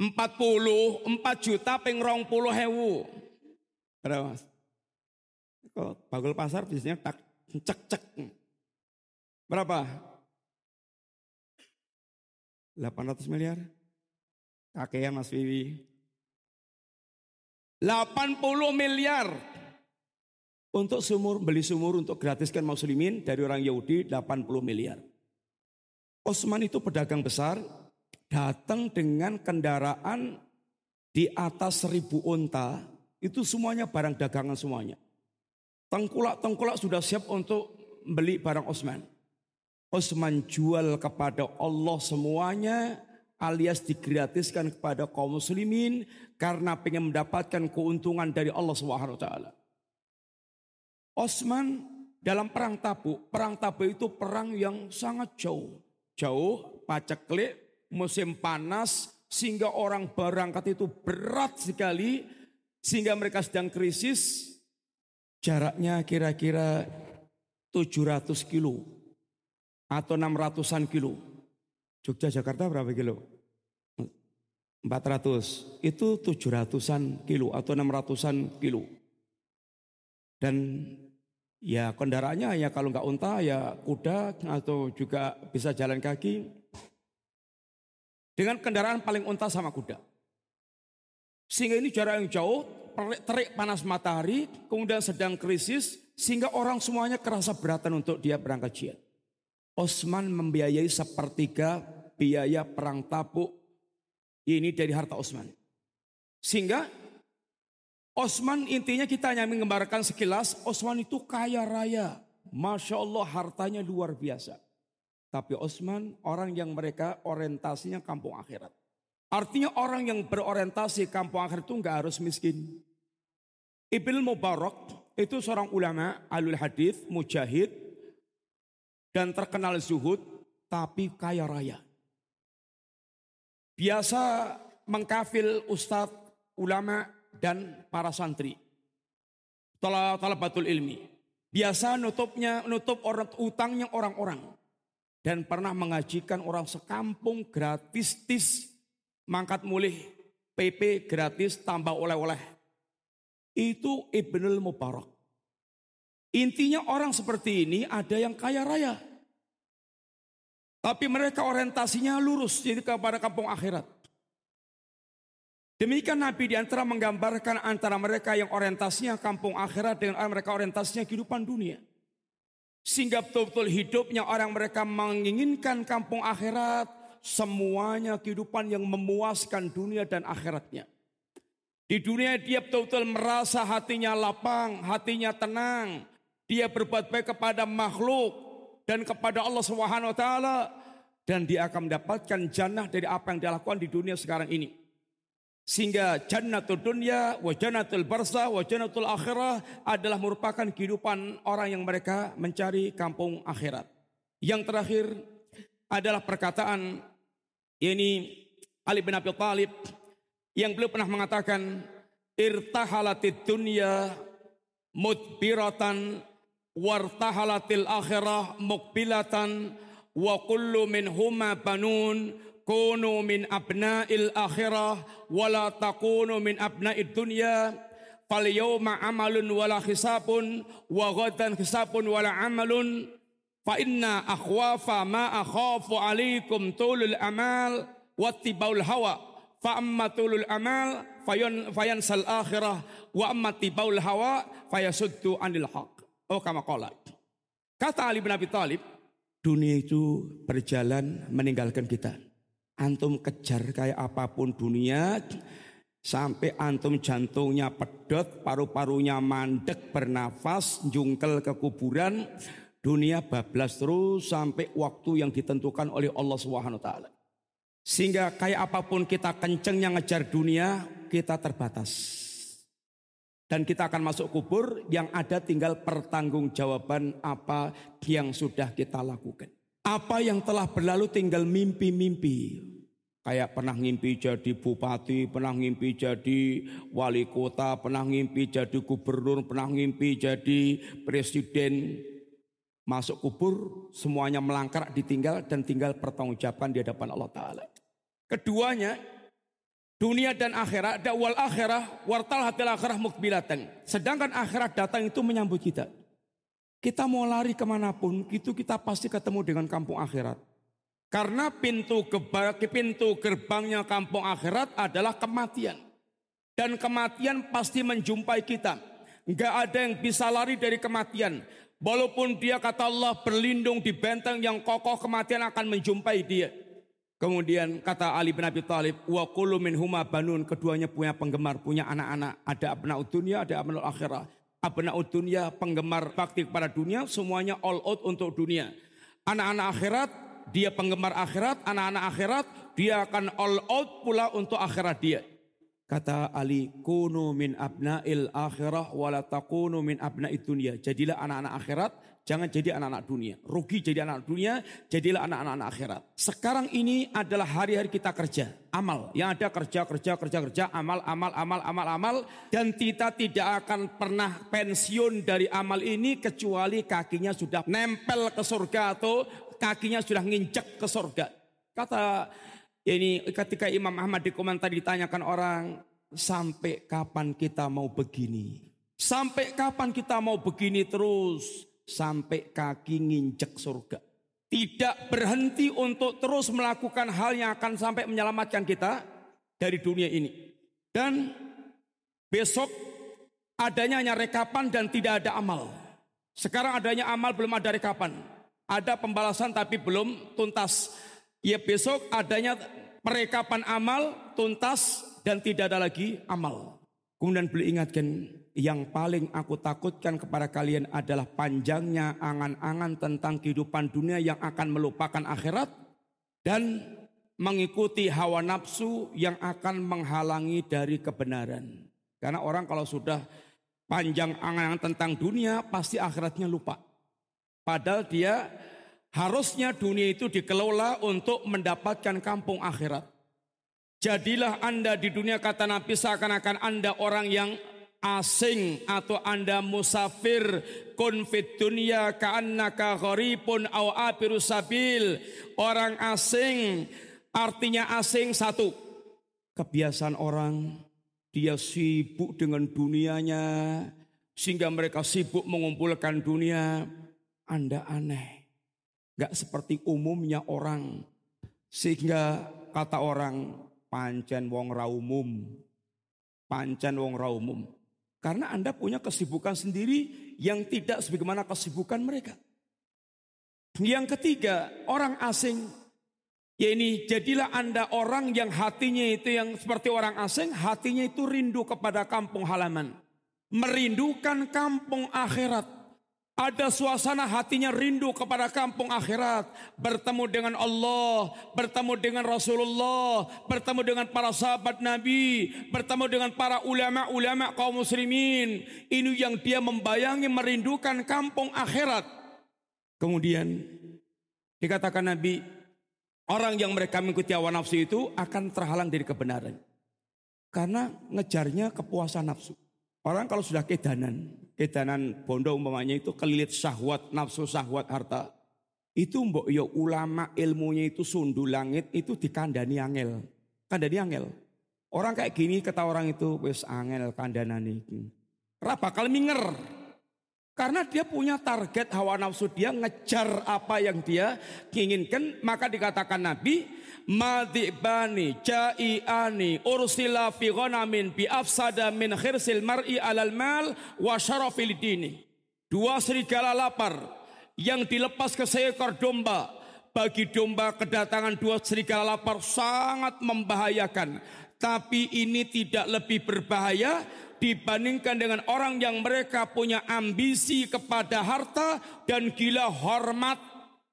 40, 4 juta ping rong puluh hewu. Berapa mas? Kok bagul pasar biasanya tak Cek cek. Berapa? 800 miliar. Kakean Mas Vivi. 80 miliar untuk sumur beli sumur untuk gratiskan muslimin dari orang Yahudi 80 miliar. Osman itu pedagang besar datang dengan kendaraan di atas seribu unta itu semuanya barang dagangan semuanya. Tengkulak-tengkulak sudah siap untuk beli barang Osman. Osman jual kepada Allah semuanya alias digratiskan kepada kaum muslimin karena ingin mendapatkan keuntungan dari Allah Subhanahu wa taala. Osman dalam perang Tabuk, perang Tabuk itu perang yang sangat jauh. Jauh, paceklik, musim panas sehingga orang berangkat itu berat sekali sehingga mereka sedang krisis Jaraknya kira-kira 700 kilo atau 600-an kilo. Jogja Jakarta berapa kilo? 400. Itu 700-an kilo atau 600-an kilo. Dan ya kendaraannya ya kalau nggak unta ya kuda atau juga bisa jalan kaki. Dengan kendaraan paling unta sama kuda. Sehingga ini jarak yang jauh, terik panas matahari, kemudian sedang krisis, sehingga orang semuanya kerasa beratan untuk dia berangkat jihad. Osman membiayai sepertiga biaya perang tabuk ini dari harta Osman. Sehingga Osman intinya kita hanya menggambarkan sekilas, Osman itu kaya raya. Masya Allah hartanya luar biasa. Tapi Osman orang yang mereka orientasinya kampung akhirat. Artinya orang yang berorientasi kampung akhirat itu nggak harus miskin. Ibn Mubarak itu seorang ulama alul hadis, mujahid dan terkenal zuhud tapi kaya raya. Biasa mengkafil ustadz, ulama dan para santri. Talabatul ilmi. Biasa nutupnya nutup orang utangnya orang-orang dan pernah mengajikan orang sekampung gratis tis mangkat mulih PP gratis tambah oleh-oleh. Itu Ibnul Mubarak. Intinya orang seperti ini ada yang kaya raya. Tapi mereka orientasinya lurus jadi kepada kampung akhirat. Demikian Nabi di antara menggambarkan antara mereka yang orientasinya kampung akhirat dengan mereka orientasinya kehidupan dunia. Sehingga betul-betul hidupnya orang mereka menginginkan kampung akhirat, semuanya kehidupan yang memuaskan dunia dan akhiratnya. Di dunia dia betul-betul merasa hatinya lapang, hatinya tenang. Dia berbuat baik kepada makhluk dan kepada Allah Subhanahu wa taala dan dia akan mendapatkan jannah dari apa yang dia lakukan di dunia sekarang ini. Sehingga jannatul dunya, wa jannatul barza, wa jannatul akhirah adalah merupakan kehidupan orang yang mereka mencari kampung akhirat. Yang terakhir adalah perkataan ini Ali bin Abi Thalib yang beliau pernah mengatakan irtahalatid dunya mudbiratan wartahalatil akhirah mukbilatan wa kullu min huma banun kunu min abna'il akhirah wala takunu min abna'id dunya fal yawma amalun wala hisabun wa ghadan hisabun wala amalun fa inna akhwafa ma akhafu alaikum tulul amal wattibaul hawa fa amma tulul amal fayan fayansal akhirah wa amma tibaul hawa fayasuddu anil haq. Oh kama qala kata Ali bin Abi Thalib dunia itu berjalan meninggalkan kita Antum kejar kayak apa pun dunia, sampai antum jantungnya pedot, paru-parunya mandek, bernafas, jungkel ke kuburan, dunia bablas terus sampai waktu yang ditentukan oleh Allah Subhanahu wa. Sehingga kayak apa pun kita kencengnya ngejar dunia, kita terbatas. Dan kita akan masuk kubur yang ada tinggal pertanggungjawaban apa yang sudah kita lakukan. Apa yang telah berlalu tinggal mimpi-mimpi. Kayak pernah ngimpi jadi bupati, pernah ngimpi jadi wali kota, pernah ngimpi jadi gubernur, pernah ngimpi jadi presiden. Masuk kubur, semuanya melangkar, ditinggal dan tinggal pertanggungjawaban di hadapan Allah Ta'ala. Keduanya, dunia dan akhirat, dakwal akhirah, wartal hatil akhirah mukbilatan. Sedangkan akhirat datang itu menyambut kita. Kita mau lari ke mana pun, itu kita pasti ketemu dengan kampung akhirat. Karena pintu, pintu gerbangnya kampung akhirat adalah kematian. Dan kematian pasti menjumpai kita. Enggak ada yang bisa lari dari kematian. Walaupun dia kata Allah berlindung di benteng yang kokoh kematian akan menjumpai dia. Kemudian kata Ali bin Abi Thalib, wa kullu min huma banun, keduanya punya penggemar, punya anak-anak, ada abna dunia, ada abna akhirah. Abna dunia, penggemar bakti kepada dunia, semuanya all out untuk dunia. Anak-anak akhirat, dia penggemar akhirat, anak-anak akhirat, dia akan all out pula untuk akhirat dia. Kata Ali, kunu min abna'il akhirah wala takunu min abna'id dunia. Jadilah anak-anak akhirat, Jangan jadi anak-anak dunia. Rugi jadi anak-anak dunia, jadilah anak-anak akhirat. Sekarang ini adalah hari-hari kita kerja. Amal. Yang ada kerja, kerja, kerja, kerja. Amal, amal, amal, amal, amal. Dan kita tidak akan pernah pensiun dari amal ini kecuali kakinya sudah nempel ke surga atau kakinya sudah nginjek ke surga. Kata ini ketika Imam Ahmad di komentar ditanyakan orang, sampai kapan kita mau begini? Sampai kapan kita mau begini terus? sampai kaki nginjek surga. tidak berhenti untuk terus melakukan hal yang akan sampai menyelamatkan kita dari dunia ini. Dan besok adanya hanya rekapan dan tidak ada amal. Sekarang adanya amal belum ada rekapan. Ada pembalasan tapi belum tuntas. Ya besok adanya perekapan amal tuntas dan tidak ada lagi amal. Kemudian beliau ingatkan yang paling aku takutkan kepada kalian adalah panjangnya angan-angan tentang kehidupan dunia yang akan melupakan akhirat dan mengikuti hawa nafsu yang akan menghalangi dari kebenaran. Karena orang kalau sudah panjang angan-angan tentang dunia pasti akhiratnya lupa. Padahal dia harusnya dunia itu dikelola untuk mendapatkan kampung akhirat. Jadilah Anda di dunia kata Nabi seakan-akan Anda orang yang asing atau Anda musafir kun fit dunya ka'annaka gharibun aw abiru sabil. Orang asing artinya asing satu. Kebiasaan orang dia sibuk dengan dunianya sehingga mereka sibuk mengumpulkan dunia. Anda aneh. Gak seperti umumnya orang. Sehingga kata orang pancen wong ra umum. Pancen wong ra umum. Karena Anda punya kesibukan sendiri yang tidak sebagaimana kesibukan mereka. Yang ketiga, orang asing. Ya ini jadilah Anda orang yang hatinya itu yang seperti orang asing, hatinya itu rindu kepada kampung halaman. Merindukan kampung akhirat. Ada suasana hatinya rindu kepada kampung akhirat. Bertemu dengan Allah, bertemu dengan Rasulullah, bertemu dengan para sahabat Nabi, bertemu dengan para ulama-ulama kaum muslimin. Ini yang dia membayangi merindukan kampung akhirat. Kemudian dikatakan Nabi, orang yang mereka mengikuti hawa nafsu itu akan terhalang dari kebenaran. Karena ngejarnya kepuasan nafsu. Orang kalau sudah kedanan, kedanan bondo umpamanya itu kelilit syahwat, nafsu syahwat harta. Itu mbok yo ulama ilmunya itu sundu langit itu dikandani angel. Kandani angel. Orang kayak gini kata orang itu wes angel kandanan ini. Ora bakal minger. Karena dia punya target hawa nafsu dia ngejar apa yang dia inginkan. Maka dikatakan Nabi madibani jai'ani ursila fi ghanamin bi afsada min khirsil mar'i alal mal wa dini. Dua serigala lapar yang dilepas ke seekor domba. Bagi domba kedatangan dua serigala lapar sangat membahayakan. Tapi ini tidak lebih berbahaya dibandingkan dengan orang yang mereka punya ambisi kepada harta dan gila hormat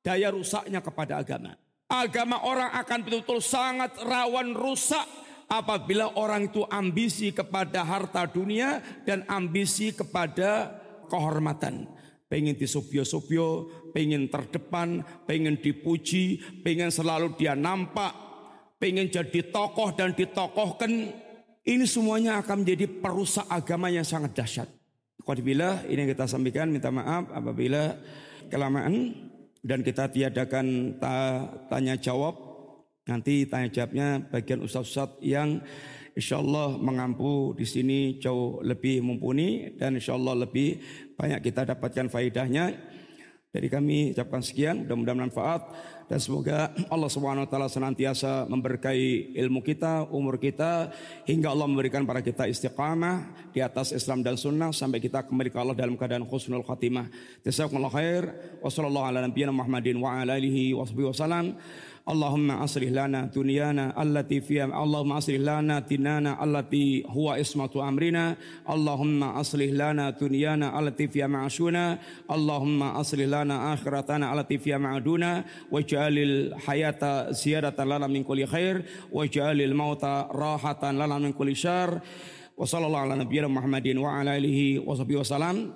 daya rusaknya kepada agama agama orang akan betul-betul sangat rawan rusak apabila orang itu ambisi kepada harta dunia dan ambisi kepada kehormatan. Pengen disubyo-subyo, pengen terdepan, pengen dipuji, pengen selalu dia nampak, pengen jadi tokoh dan ditokohkan. Ini semuanya akan menjadi perusak agama yang sangat dahsyat. Qadbillah ini yang kita sampaikan minta maaf apabila kelamaan dan kita tiadakan ta tanya jawab. Nanti tanya jawabnya bagian ustaz-ustaz yang insya Allah mengampu di sini jauh lebih mumpuni dan insya Allah lebih banyak kita dapatkan faidahnya. Dari kami ucapkan sekian, mudah-mudahan manfaat dan semoga Allah Subhanahu wa taala senantiasa memberkahi ilmu kita, umur kita hingga Allah memberikan para kita istiqamah di atas Islam dan sunnah sampai kita kembali ke Allah dalam keadaan khusnul khatimah. Jazakumullah khair. Wassallallahu ala nabiyina Muhammadin wa ala alihi wasallam. Allahumma asrih lana dunyana allati fiha Allahumma asrih lana dinana allati huwa ismatu amrina Allahumma aslih lana dunyana allati fiha ma'ashuna Allahumma aslih lana akhiratana allati fiha ma'aduna waj'alil hayata ziyadatan lana min kulli khair waj'alil mauta rahatan lana min kulli syarr. Wa sallallahu ala nabiyyina Muhammadin wa ala alihi wa sahbihi wasallam